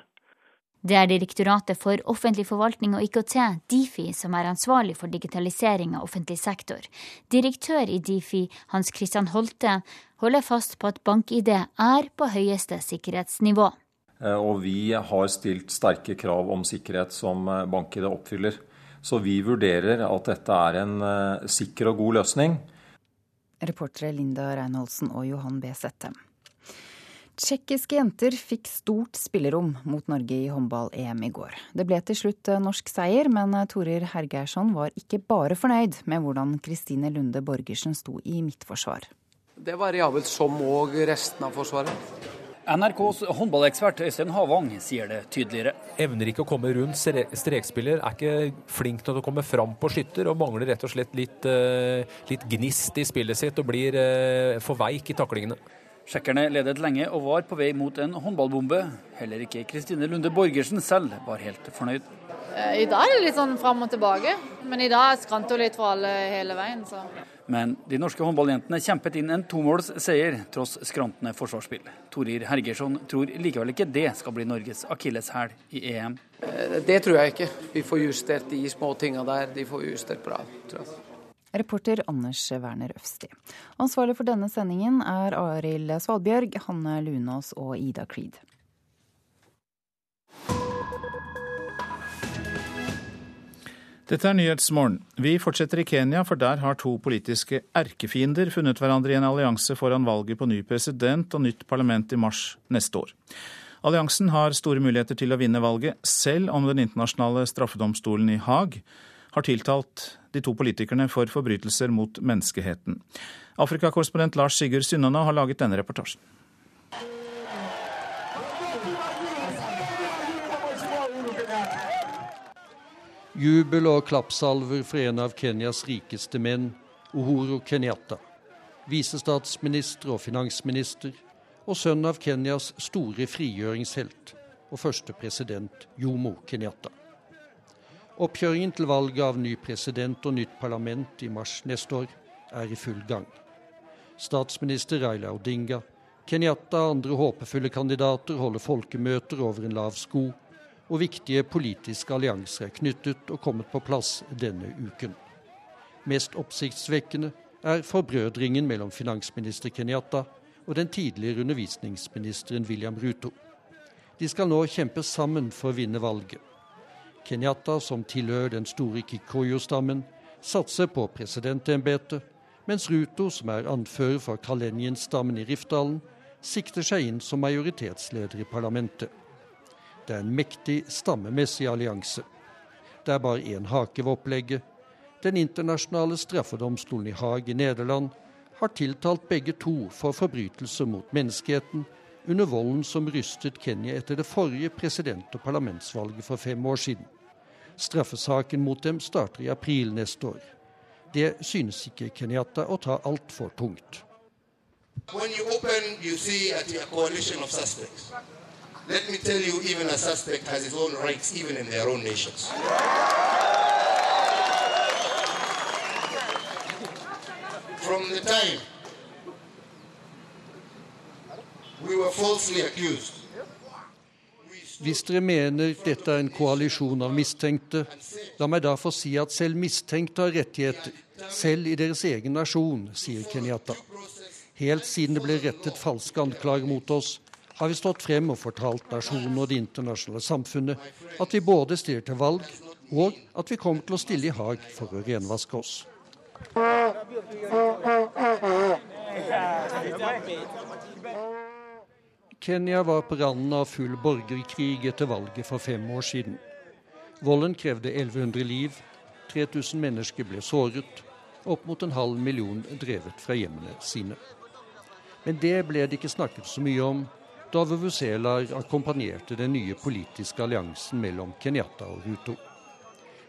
Det er Direktoratet for offentlig forvaltning og IKT, Difi, som er ansvarlig for digitalisering av offentlig sektor. Direktør i Difi, Hans Christian Holte, holder fast på at bank-ID er på høyeste sikkerhetsnivå. Eh, og vi har stilt sterke krav om sikkerhet som BankID bank-ID oppfyller. Så vi vurderer at dette er en uh, sikker og god løsning. Reportere Linda Reinholdsen og Johan B. Sette. Tsjekkiske jenter fikk stort spillerom mot Norge i håndball-EM i går. Det ble til slutt eh, norsk seier, men eh, Torir Hergeirsson var ikke bare fornøyd med hvordan Kristine Lunde Borgersen sto i midtforsvar. Det var variabelt som òg resten av Forsvaret. NRKs håndballekspert Øystein Havang sier det tydeligere. Evner ikke å komme rundt strekspiller, er ikke flink til å komme fram på skytter og mangler rett og slett litt, eh, litt gnist i spillet sitt og blir eh, for veik i taklingene. Tsjekkerne ledet lenge og var på vei mot en håndballbombe. Heller ikke Kristine Lunde Borgersen selv var helt fornøyd. Eh, I dag er det litt sånn fram og tilbake, men i dag skranter hun litt for alle hele veien. så... Men de norske håndballjentene kjempet inn en tomålsseier tross skrantende forsvarsspill. Torir Hergersson tror likevel ikke det skal bli Norges akilleshæl i EM. Eh, det tror jeg ikke. Vi får justert de små tinga der. De får justert bra, tror jeg. Reporter Anders Werner Øvsti. Ansvarlig for denne sendingen er Arild Svalbjørg, Hanne Lunås og Ida Creed. Dette er Nyhetsmorgen. Vi fortsetter i Kenya, for der har to politiske erkefiender funnet hverandre i en allianse foran valget på ny president og nytt parlament i mars neste år. Alliansen har store muligheter til å vinne valget, selv om den internasjonale straffedomstolen i Haag har tiltalt de to politikerne for forbrytelser mot menneskeheten. Afrikakorrespondent Lars Sigurd Synnana har laget denne reportasjen. Jubel og klappsalver for en av Kenyas rikeste menn, Uhuru Kenyatta. Visestatsminister og finansminister, og sønn av Kenyas store frigjøringshelt og første president Jomo Kenyatta. Oppkjøringen til valget av ny president og nytt parlament i mars neste år er i full gang. Statsminister Raila Odinga, Kenyatta og andre håpefulle kandidater holder folkemøter over en lav sko og viktige politiske allianser er knyttet og kommet på plass denne uken. Mest oppsiktsvekkende er forbrødringen mellom finansminister Kenyatta og den tidligere undervisningsministeren William Ruto. De skal nå kjempe sammen for å vinne valget. Kenyatta, som tilhører den store Kikoyo-stammen, satser på presidentembetet, mens Ruto, som er anfører for Kalenjen-stammen i Rifdalen, sikter seg inn som majoritetsleder i parlamentet. Det er en mektig stammemessig allianse. Det er bare én hake ved opplegget. Den internasjonale straffedomstolen i Haag i Nederland har tiltalt begge to for forbrytelser mot menneskeheten under volden som rystet Kenya etter det forrige president- og parlamentsvalget for fem år siden. Straffesaken mot dem starter i april neste år. Det synes ikke Kenyatta å ta altfor tungt. When you open, you see at a coalition of suspects. Let me tell you, even a suspect has his own rights, even in their own nations. From the time we were falsely accused hvis dere mener dette er en koalisjon av mistenkte, la meg da få si at selv mistenkte har rettigheter, selv i deres egen nasjon, sier Kenyatta. Helt siden det ble rettet falske anklager mot oss, har vi stått frem og fortalt nasjonen og det internasjonale samfunnet at vi både stiller til valg, og at vi kommer til å stille i Haag for å renvaske oss. Kenya var på randen av full borgerkrig etter valget for fem år siden. Volden krevde 1100 liv, 3000 mennesker ble såret, opp mot en halv million drevet fra hjemmene sine. Men det ble det ikke snakket så mye om da Vuvuzelar akkompagnerte den nye politiske alliansen mellom Kenyatta og Ruto.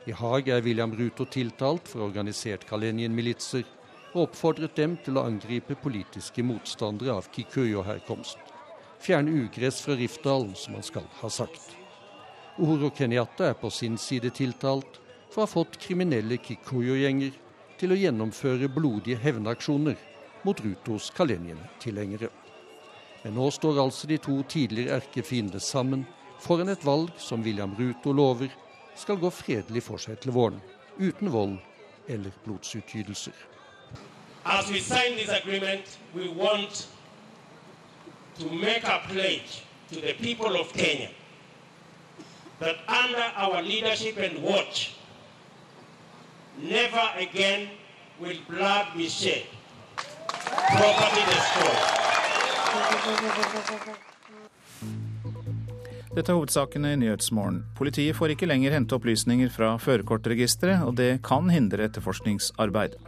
I Haag er William Ruto tiltalt for organisert Kalenien-militser og oppfordret dem til å angripe politiske motstandere av Kikuyo-herkomst. Fjerne ugress fra Rifdalen, som han skal ha sagt. Uhuro Kenyatta er på sin side tiltalt for å ha fått kriminelle Kikuyo-gjenger til å gjennomføre blodige hevnaksjoner mot Rutos Kalenien-tilhengere. Men nå står altså de to tidligere erkefiendene sammen foran et valg som William Ruto lover skal gå fredelig for seg til våren, uten vold eller blodsutgytelser. As we sign this agreement, we want to make a pledge to the people Kenya that under our leadership and watch, never again will blood be shed, property destroyed. Dette er hovedsakene i Nyhetsmorgen. Politiet får ikke lenger hente opplysninger fra førerkortregisteret, og det kan hindre etterforskningsarbeid.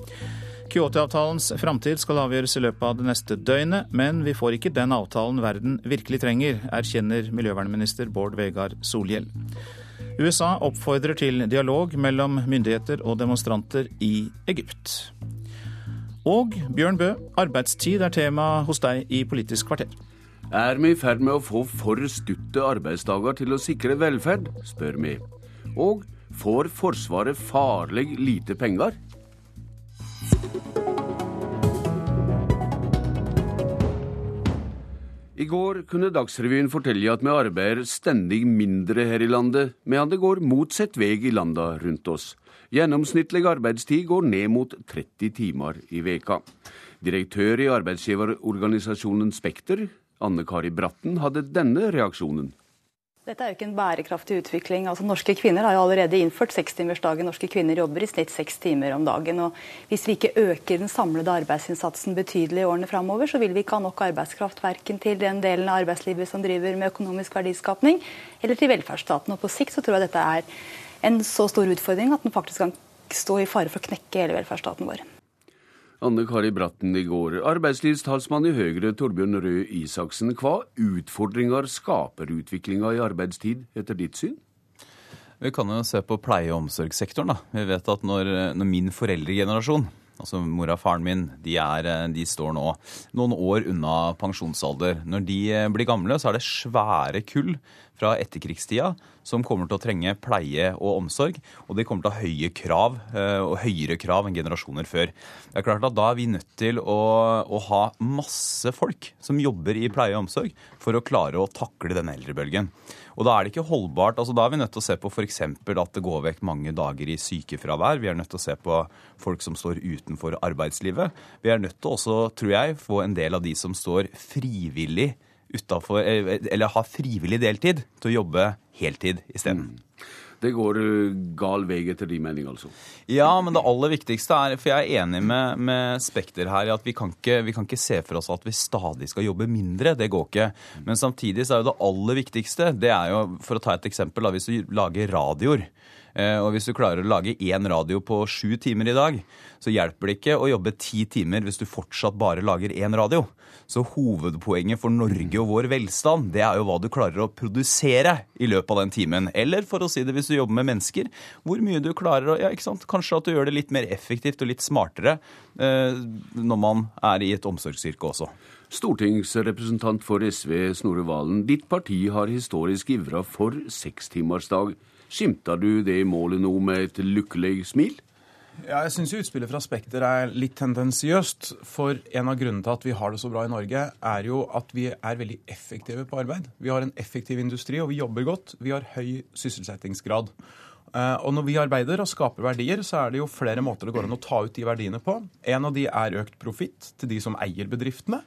Kyoto-avtalens framtid skal avgjøres i løpet av det neste døgnet, men vi får ikke den avtalen verden virkelig trenger, erkjenner miljøvernminister Bård Vegar Solhjell. USA oppfordrer til dialog mellom myndigheter og demonstranter i Egypt. Og Bjørn Bø, arbeidstid er tema hos deg i Politisk kvarter. Er vi i ferd med å få for stutte arbeidsdager til å sikre velferd, spør vi. Og får Forsvaret farlig lite penger? I går kunne Dagsrevyen fortelle at vi arbeider stendig mindre her i landet, medan det går motsatt vei i landa rundt oss. Gjennomsnittlig arbeidstid går ned mot 30 timer i veka. Direktør i arbeidsgiverorganisasjonen Spekter, Anne Kari Bratten, hadde denne reaksjonen. Dette er jo ikke en bærekraftig utvikling. Altså, norske kvinner har jo allerede innført sekstimersdagen. Norske kvinner jobber i snitt seks timer om dagen. og Hvis vi ikke øker den samlede arbeidsinnsatsen betydelig i årene framover, så vil vi ikke ha nok arbeidskraft verken til den delen av arbeidslivet som driver med økonomisk verdiskapning, eller til velferdsstaten. Og På sikt så tror jeg dette er en så stor utfordring at den faktisk kan stå i fare for å knekke hele velferdsstaten vår. Anne Kari Bratten i går. Arbeidslivstalsmann i Høyre Torbjørn Røe Isaksen, hva utfordringer skaper utviklinga i arbeidstid, etter ditt syn? Vi kan jo se på pleie- og omsorgssektoren. da. Vi vet at når, når min foreldregenerasjon altså mora og faren min, de, er, de, står nå noen år unna pensjonsalder. Når de blir gamle, så er det svære kull fra etterkrigstida som kommer til å trenge pleie og omsorg. Og de kommer til å ha høye krav, eh, og høyere krav enn generasjoner før. Det er klart at Da er vi nødt til å, å ha masse folk som jobber i pleie og omsorg for å klare å takle denne eldrebølgen. Og Da er det ikke holdbart. altså Da er vi nødt til å se på f.eks. at det går vekk mange dager i sykefravær. Vi er nødt til å se på folk som står utenfor arbeidslivet. Vi er nødt til også, tror jeg, få en del av de som står frivillig utenfor, eh, eller ha frivillig deltid, til å jobbe heltid isteden. Mm. Det går eh, gal vei etter din mening, altså? Ja, men det aller viktigste er For jeg er enig med, med Spekter her i at vi kan, ikke, vi kan, ikke, se for oss at vi stadig skal jobbe mindre. Det går ikke. Men samtidig så er jo det aller viktigste det er jo, For å ta et eksempel, da, hvis du lager radioer. Eh, og hvis du klarer å lage én radio på sju timer i dag, så hjelper det ikke å jobbe ti timer hvis du fortsatt bare lager én radio. Så hovedpoenget for Norge og vår velstand, det er jo hva du klarer å produsere i løpet av den timen. Eller for å si det hvis du jobber med mennesker, hvor mye du klarer å ja, ikke sant? Kanskje at du gjør det litt mer effektivt og litt smartere eh, når man er i et omsorgsyrke også. Stortingsrepresentant for SV, Snorre Valen. Ditt parti har historisk ivra for sekstimersdag. Skimter du det i målet nå med et lykkelig smil? Ja, jeg syns utspillet fra Spekter er litt tendensiøst. For en av grunnene til at vi har det så bra i Norge, er jo at vi er veldig effektive på arbeid. Vi har en effektiv industri, og vi jobber godt. Vi har høy sysselsettingsgrad. Eh, og når vi arbeider og skaper verdier, så er det jo flere måter det går an å ta ut de verdiene på. En av de er økt profitt til de som eier bedriftene.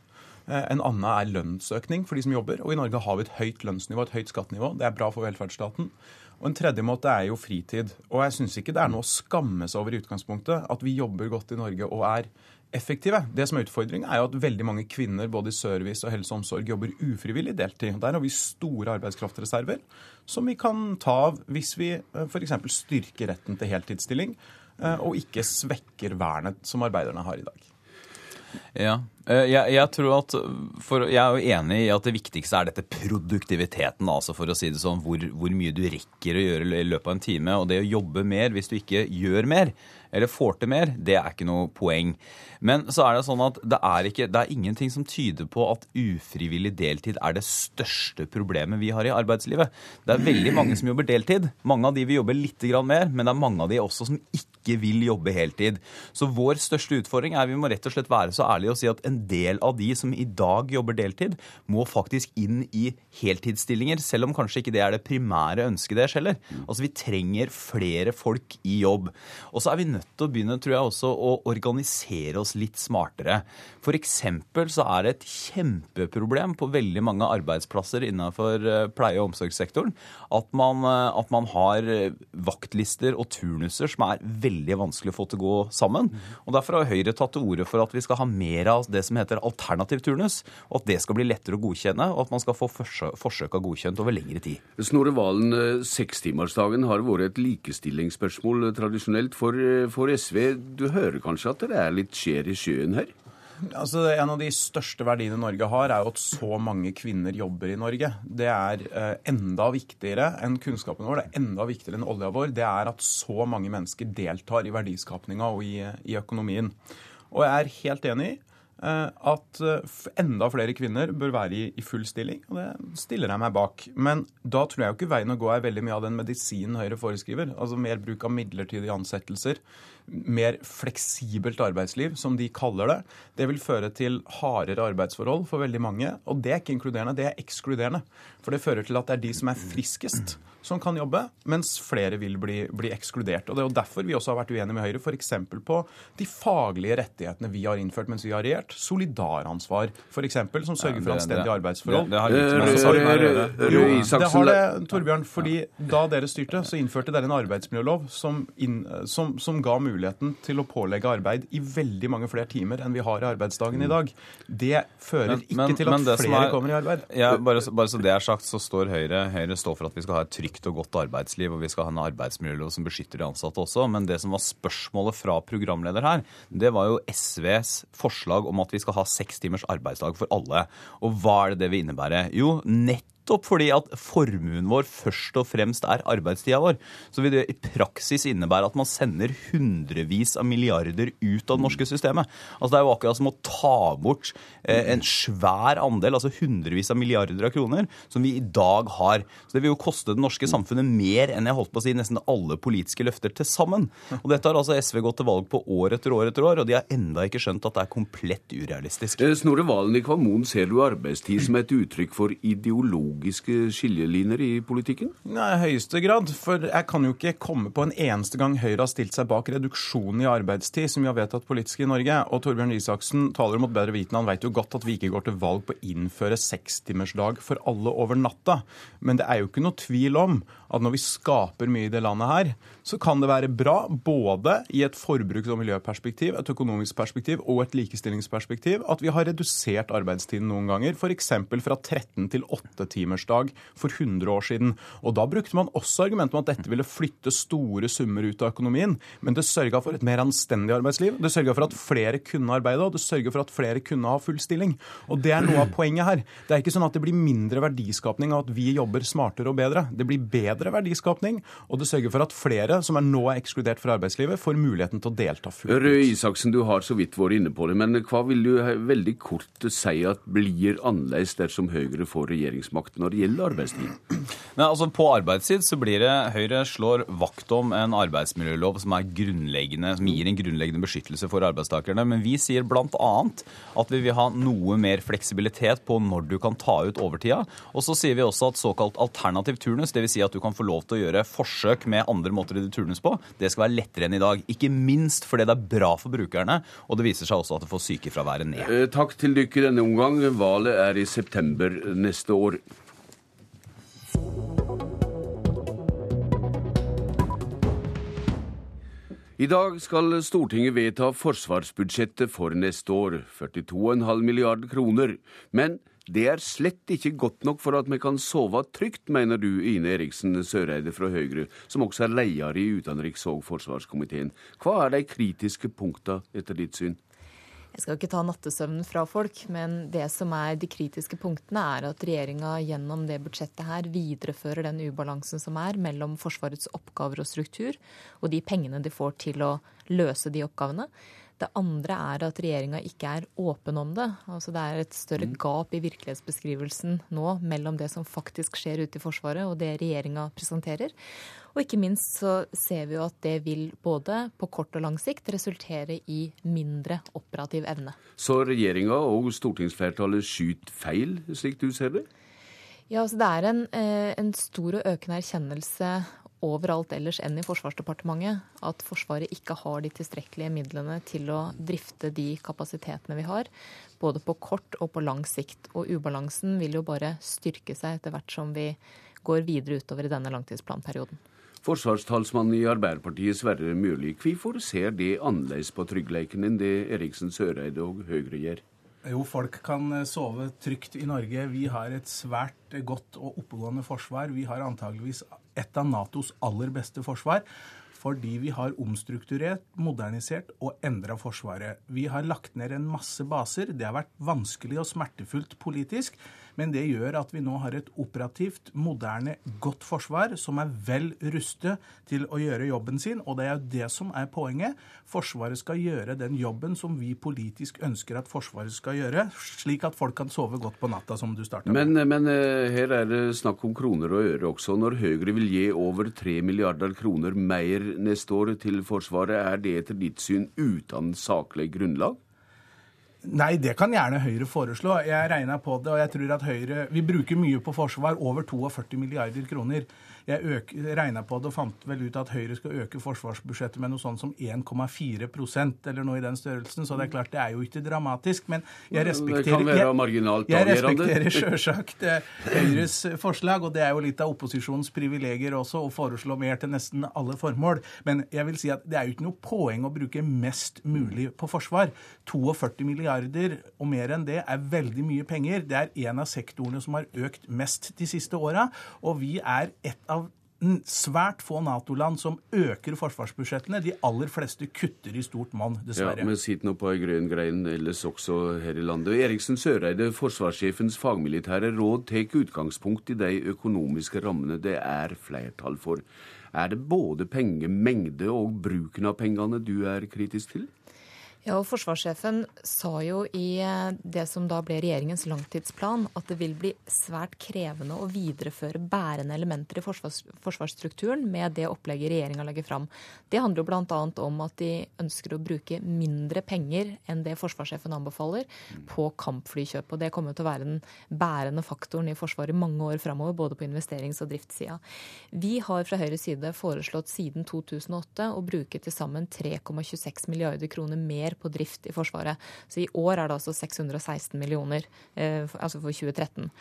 Eh, en annen er lønnsøkning for de som jobber. Og i Norge har vi et høyt lønnsnivå, et høyt skattenivå. Det er bra for velferdsstaten. Og En tredje måte er jo fritid. Og jeg syns ikke det er noe å skamme seg over i utgangspunktet at vi jobber godt i Norge og er effektive. Det som er utfordringen, er jo at veldig mange kvinner både i service og helse og omsorg jobber ufrivillig deltid. Der har vi store arbeidskraftreserver som vi kan ta av hvis vi eh, f.eks. styrker retten til heltidsstilling eh, og ikke svekker vernet som arbeiderne har i dag. Ja, Eh, jeg, jeg, tror at for, jeg er jo enig i at det viktigste er dette produktiviteten. altså For å si det sånn, hvor, hvor, mye du rekker å gjøre i løpet av en time. Og det å jobbe mer hvis du ikke gjør mer, eller får til mer, det er ikke noe poeng. Men så er det sånn at det er, ikke, det er ingenting som tyder på at ufrivillig deltid er det største problemet vi har i arbeidslivet. Det er veldig mange som jobber deltid. Mange av de vil jobbe litt mer, men det er mange av de også som ikke vil jobbe heltid. Så vår største utfordring er vi må rett og slett være så ærlige og si at en en del av de som i dag jobber deltid, må faktisk inn i heltidsstillinger, selv om kanskje ikke det er det primære ønsket deres heller. Altså Vi trenger flere folk i jobb. Og så er vi nødt til å begynne tror jeg, også å organisere oss litt smartere. F.eks. så er det et kjempeproblem på veldig mange arbeidsplasser innenfor eh, pleie- og omsorgssektoren at man, eh, at man har eh, vaktlister og turnuser som er veldig vanskelig å få til å gå sammen. Og Derfor har Høyre tatt til orde for at vi skal ha mer av det som heter alternativ turnus, og at det skal bli lettere å godkjenne, og at man skal få forsøka godkjent over lengre tid. Snorre Valen, eh, sekstimersdagen har vært et likestillingsspørsmål tradisjonelt for, eh, for SV. Du hører kanskje at det er litt skjer i sjøen her? Altså, En av de største verdiene Norge har, er jo at så mange kvinner jobber i Norge. Det er eh, enda viktigere enn kunnskapen vår, det er enda viktigere enn olja vår. Det er at så mange mennesker deltar i verdiskapninga og i, i økonomien. Og jeg er helt enig i Eh, at eh, enda flere kvinner bør være i, i, full stilling. og Det stiller jeg meg bak. Men da tror jeg jo ikke veien å gå er veldig mye av den medisinen Høyre foreskriver. Altså mer bruk av midlertidige ansettelser. Mer fleksibelt arbeidsliv, som de kaller det. Det vil føre til hardere arbeidsforhold for veldig mange. Og det er ikke inkluderende, det er ekskluderende. For det fører til at det er de som er friskest, som kan jobbe, mens flere vil bli, bli ekskludert. Og Det er jo derfor vi også har vært uenige med Høyre, f.eks. på de faglige rettighetene vi har innført mens vi har regjert. Solidaransvar, f.eks., som sørger for anstendige arbeidsforhold. Det, det, det, jo, det har det, Torbjørn. fordi da dere styrte, så innførte dere en arbeidsmiljølov som, inn, som, som ga muligheten til å pålegge arbeid i veldig mange flere timer enn vi har i arbeidsdagen i dag. Det fører ikke men, til at flere er, kommer i arbeid. Ja, bare, bare, så det er sagt, så står Høyre Høyre står for at vi skal ha et trygt og godt arbeidsliv, og vi skal ha en arbeidsmiljølov som beskytter de ansatte også. Men det som var spørsmålet fra programleder her, det var jo SVs forslag om at vi skal ha seks timers arbeidsdag for alle. Og hva er det det vil innebære? Jo, nett nettopp fordi at formuen vår først og fremst er arbeidstida vår, så vil det i praksis innebære at man sender hundrevis av milliarder ut av det norske systemet. Altså Det er jo akkurat som å ta bort eh, en svær andel, altså hundrevis av milliarder av kroner, som vi i dag har. Så Det vil jo koste det norske samfunnet mer enn jeg holdt på å si nesten alle politiske løfter til sammen. Og Dette har altså SV gått til valg på år etter år etter år, og de har enda ikke skjønt at det er komplett urealistisk. Eh, Snorre Valen i Kvamoen, ser du arbeidstid som et uttrykk for ideologi ideologiske skillelinjer i politikken? Nei, i høyeste grad. For jeg kan jo ikke komme på en eneste gang Høyre har stilt seg bak reduksjonen i arbeidstid, som vi har vedtatt politisk i Norge. Og Torbjørn Isaksen taler mot bedre vitende. Han vet jo godt at vi ikke går til valg på å innføre sekstimersdag for alle over natta. Men det er jo ikke noe tvil om at når vi skaper mye i det landet her, så kan det være bra både i et forbruks- og miljøperspektiv, et økonomisk perspektiv og et likestillingsperspektiv at vi har redusert arbeidstiden noen ganger, f.eks. fra 13 til 8 timersdag for 100 år siden. Og Da brukte man også argumentet om at dette ville flytte store summer ut av økonomien, men det sørga for et mer anstendig arbeidsliv, det sørga for at flere kunne arbeide, og det sørga for at flere kunne ha full stilling. Og Det er noe av poenget her. Det er ikke sånn at det blir mindre verdiskapning av at vi jobber smartere og bedre. Det blir bedre verdiskapning, og det sørger for at flere som er nå er ekskludert fra arbeidslivet, får muligheten til å delta fullt ut. Røe Isaksen, du har så vidt vært inne på det, men hva vil du veldig kort si at blir annerledes dersom Høyre får regjeringsmakt når det gjelder arbeidstid? Nei, altså På arbeidstid så blir det Høyre slår vakt om en arbeidsmiljølov som som gir en grunnleggende beskyttelse for arbeidstakerne. Men vi sier bl.a. at vi vil ha noe mer fleksibilitet på når du kan ta ut overtida. Og så sier vi også at såkalt alternativ turnus, dvs. Si at du kan få lov til å gjøre forsøk med andre måter du turnus på, det skal være lettere enn i dag. Ikke minst fordi det er bra for brukerne, og det viser seg også at det får sykefraværet ned. Eh, takk til dere i denne omgang. Valget er i september neste år. I dag skal Stortinget vedta forsvarsbudsjettet for neste år, 42,5 milliard kroner. Men det er slett ikke godt nok for at vi kan sove trygt, mener du, Ine Eriksen Søreide fra Høyre, som også er leder i utenriks- og forsvarskomiteen. Hva er de kritiske punktene etter ditt syn? Jeg skal ikke ta nattesøvnen fra folk, men det som er de kritiske punktene, er at regjeringa gjennom det budsjettet her viderefører den ubalansen som er mellom Forsvarets oppgaver og struktur, og de pengene de får til å løse de oppgavene. Det andre er at regjeringa ikke er åpen om det. Altså Det er et større mm. gap i virkelighetsbeskrivelsen nå mellom det som faktisk skjer ute i Forsvaret og det regjeringa presenterer. Og ikke minst så ser vi jo at det vil både på kort og lang sikt resultere i mindre operativ evne. Så regjeringa og stortingsflertallet skyter feil, slik du ser det? Ja, altså Det er en, eh, en stor og økende erkjennelse overalt ellers enn i Forsvarsdepartementet at Forsvaret ikke har de tilstrekkelige midlene til å drifte de kapasitetene vi har, både på kort og på lang sikt. Og ubalansen vil jo bare styrke seg etter hvert som vi går videre utover i denne langtidsplanperioden. Forsvarstalsmann i Arbeiderpartiet Sverre Myrli, hvorfor ser det annerledes på tryggleiken enn det Eriksen Søreide og Høyre gjør? Jo, folk kan sove trygt i Norge. Vi har et svært godt og oppegående forsvar. Vi har antageligvis et av Natos aller beste forsvar. Fordi vi har omstrukturert, modernisert og endra Forsvaret. Vi har lagt ned en masse baser. Det har vært vanskelig og smertefullt politisk. Men det gjør at vi nå har et operativt, moderne, godt forsvar som er vel rustet til å gjøre jobben sin. Og det er jo det som er poenget. Forsvaret skal gjøre den jobben som vi politisk ønsker at Forsvaret skal gjøre, slik at folk kan sove godt på natta, som du starta med. Men, men eh, her er det snakk om kroner og øre også. Når Høyre vil gi over 3 milliarder kroner mer neste år til Forsvaret, er det etter ditt syn uten saklig grunnlag? Nei, det kan gjerne Høyre foreslå. Jeg regna på det, og jeg tror at Høyre Vi bruker mye på forsvar, over 42 milliarder kroner. Jeg regna på det og fant vel ut at Høyre skal øke forsvarsbudsjettet med noe sånt som 1,4% eller noe i den størrelsen. Så det er klart, det er jo ikke dramatisk. Men jeg respekterer, det kan være marginalt jeg, jeg respekterer sjølsagt eh, Høyres forslag, og det er jo litt av opposisjonens privilegier også å foreslå mer til nesten alle formål. Men jeg vil si at det er jo ikke noe poeng å bruke mest mulig på forsvar. 42 milliarder og mer enn det er veldig mye penger. Det er en av sektorene som har økt mest de siste åra, og vi er et av svært få Nato-land som øker forsvarsbudsjettene. De aller fleste kutter i stort monn, dessverre. Ja, Men sitt nå på ei grønn grein ellers også her i landet. Eriksen Søreide, forsvarssjefens fagmilitære råd, tar utgangspunkt i de økonomiske rammene det er flertall for. Er det både pengemengde og bruken av pengene du er kritisk til? Ja, og Forsvarssjefen sa jo i eh, det som da ble regjeringens langtidsplan, at det vil bli svært krevende å videreføre bærende elementer i forsvars, forsvarsstrukturen med det opplegget regjeringa legger fram. Det handler jo bl.a. om at de ønsker å bruke mindre penger enn det forsvarssjefen anbefaler på kampflykjøp. Og det kommer til å være den bærende faktoren i Forsvaret i mange år framover, både på investerings- og driftssida. Vi har fra Høyres side foreslått siden 2008 å bruke til sammen 3,26 milliarder kroner mer på drift i Forsvaret. Så i år er det altså 616 millioner, eh, altså for 2013.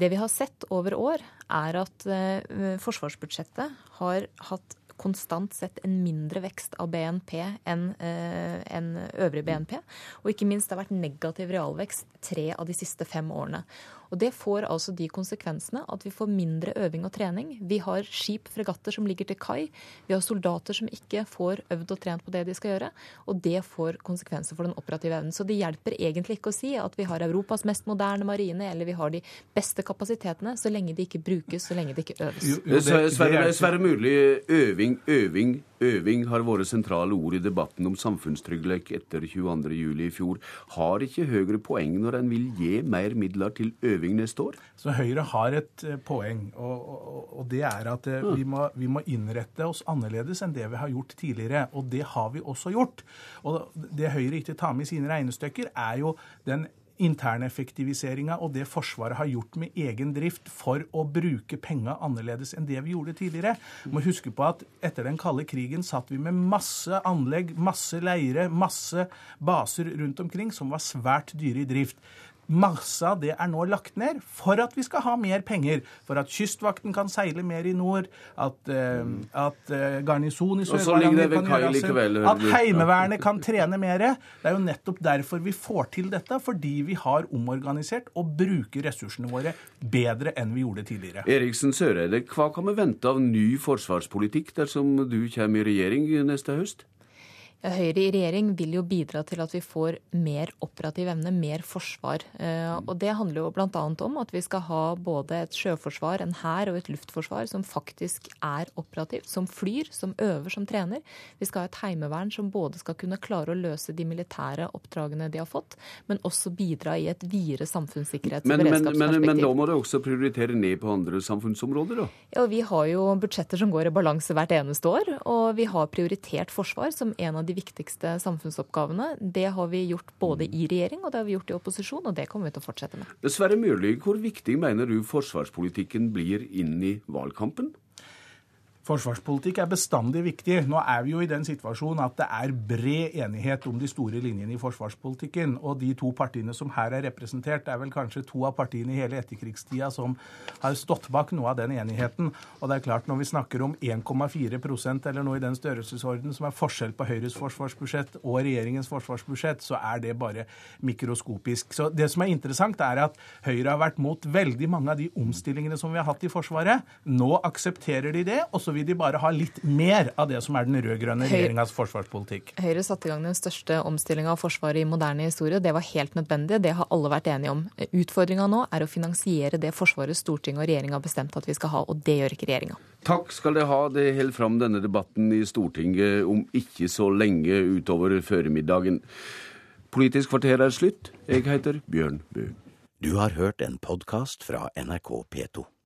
Det vi har sett over år, er at eh, forsvarsbudsjettet har hatt konstant sett en mindre vekst av BNP enn eh, en øvrig BNP. Og ikke minst det har vært negativ realvekst tre av de siste fem årene. Og Det får altså de konsekvensene at vi får mindre øving og trening. Vi har skip, fregatter som ligger til kai. Vi har soldater som ikke får øvd og trent på det de skal gjøre. Og det får konsekvenser for den operative evnen. Så det hjelper egentlig ikke å si at vi har Europas mest moderne marine eller vi har de beste kapasitetene, så lenge de ikke brukes, så lenge det ikke øves. Jo, jo, det, Sverre, Sverre Myrli, øving, øving, Øving har vært sentrale ord i debatten om samfunnstrygghet etter 22.07. i fjor. Har ikke Høyre poeng når en vil gi mer midler til øving neste år? Så Høyre har et uh, poeng, og, og, og, det er at uh, vi, må, vi, må, innrette oss annerledes enn det vi har gjort tidligere. Og det har vi også gjort. Og det Høyre ikke tar med i sine regnestykker, er jo den interneffektiviseringa og det Forsvaret har gjort med egen drift for å bruke penga annerledes enn det vi gjorde tidligere. Vi må huske på at etter den kalde krigen satt vi med masse anlegg, masse leire, masse baser rundt omkring som var svært dyre i drift. Masse av det er nå lagt ned for at vi skal ha mer penger. For at Kystvakten kan seile mer i nord, at, uh, at uh, garnisonen i Sør-Varanger kan gjøre seg At Heimevernet kan trene mer. Det er jo nettopp derfor vi får til dette. Fordi vi har omorganisert og bruker ressursene våre bedre enn vi gjorde tidligere. Eriksen Søreide, hva kan vi vente av ny forsvarspolitikk dersom du kommer i regjering neste høst? Høyre i regjering vil jo bidra til at vi får mer operativ evne, mer forsvar. Eh, og Det handler jo bl.a. om at vi skal ha både et sjøforsvar, en hær og et luftforsvar som faktisk er operativt, som flyr, som øver, som trener. Vi skal ha et heimevern som både skal kunne klare å løse de militære oppdragene de har fått, men også bidra i et videre samfunnssikkerhets- og beredskapsperspektiv. Men, men, men, da må du også prioritere ned på andre samfunnsområder, da? Ja, Vi har jo budsjetter som går i balanse hvert eneste år, og vi har prioritert forsvar som en av de de viktigste samfunnsoppgavene. Det har vi gjort både i regjering og det har vi gjort i opposisjon, og det kommer vi til å fortsette med. Sverre Myrli, hvor viktig mener du forsvarspolitikken blir inn i valgkampen? Forsvarspolitikk er bestandig viktig. Nå er vi jo i den situasjonen at det er bred enighet om de store linjene i forsvarspolitikken. Og de to partiene som her er representert, er vel kanskje to av partiene i hele etterkrigstida som har stått bak noe av den enigheten. Og det er klart, når vi snakker om 1,4% eller noe i den størrelsesorden som er forskjell på Høyres forsvarsbudsjett og regjeringens forsvarsbudsjett, så er det bare mikroskopisk. Så det som er interessant, er at Høyre har vært mot veldig mange av de omstillingene som vi har hatt i Forsvaret. Nå aksepterer de det. og så vil de bare ha litt mer av det som er den rød-grønne regjeringas forsvarspolitikk. Høyre satte i gang den største omstillinga av Forsvaret i moderne historie. Det var helt nødvendig, det har alle vært enige om. Utfordringa nå er å finansiere det Forsvaret Stortinget og regjeringa har bestemt at vi skal ha, og det gjør ikke regjeringa. Takk skal dere ha. Det holder fram denne debatten i Stortinget om ikke så lenge utover føremiddagen. Politisk kvarter er slutt. Jeg heter Bjørn Bu. Du har hørt en podkast fra NRK P2.